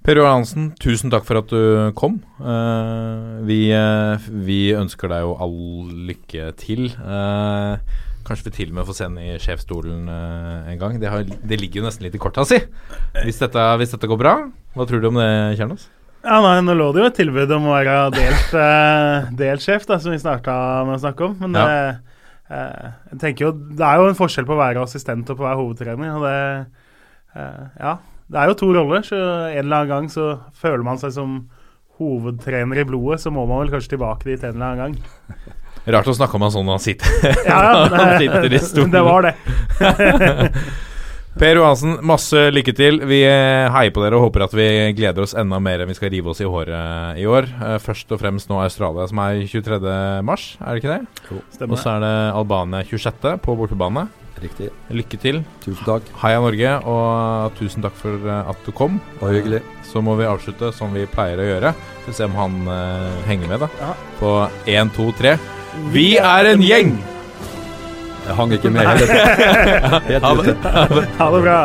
Per Joar Hansen, tusen takk for at du kom. Uh, vi, uh, vi, ønsker deg jo all lykke til. Uh, kanskje vi til og med får se den i sjefsstolen en gang. Det, har, det, ligger jo nesten litt i korta si. Hvis dette, hvis dette, går bra, hva tror du om det, Kjernos? Ja, nei, Nå lå det jo et tilbud om å være delt, delt sjef, da, som vi starta med å snakke om. Men ja. jeg tenker jo, det er jo en forskjell på å være assistent og på å være hovedtrener. og det, ja, det er jo to roller, så en eller annen gang så føler man seg som hovedtrener i blodet, så må man vel kanskje tilbake dit en eller annen gang. Rart å snakke om han sånn når han sitter, (laughs) ja, ja, (laughs) sitter i stolen. Det var det. (laughs) per Johansen, masse lykke til. Vi heier på dere og håper at vi gleder oss enda mer enn vi skal rive oss i håret i år. Eh, først og fremst nå Australia, som er 23. mars, er det ikke det? Jo, stemmer. Og så er det Albania 26. på bortebane. Riktig. Lykke til. Tusen takk. Heia Norge, og tusen takk for eh, at du kom. Bare hyggelig. Så må vi avslutte som vi pleier å gjøre. Skal se om han uh, henger med, da. Ja. På én, to, tre. Vi er en gjeng! Jeg hang ikke med i (laughs) (laughs) det. ha det bra.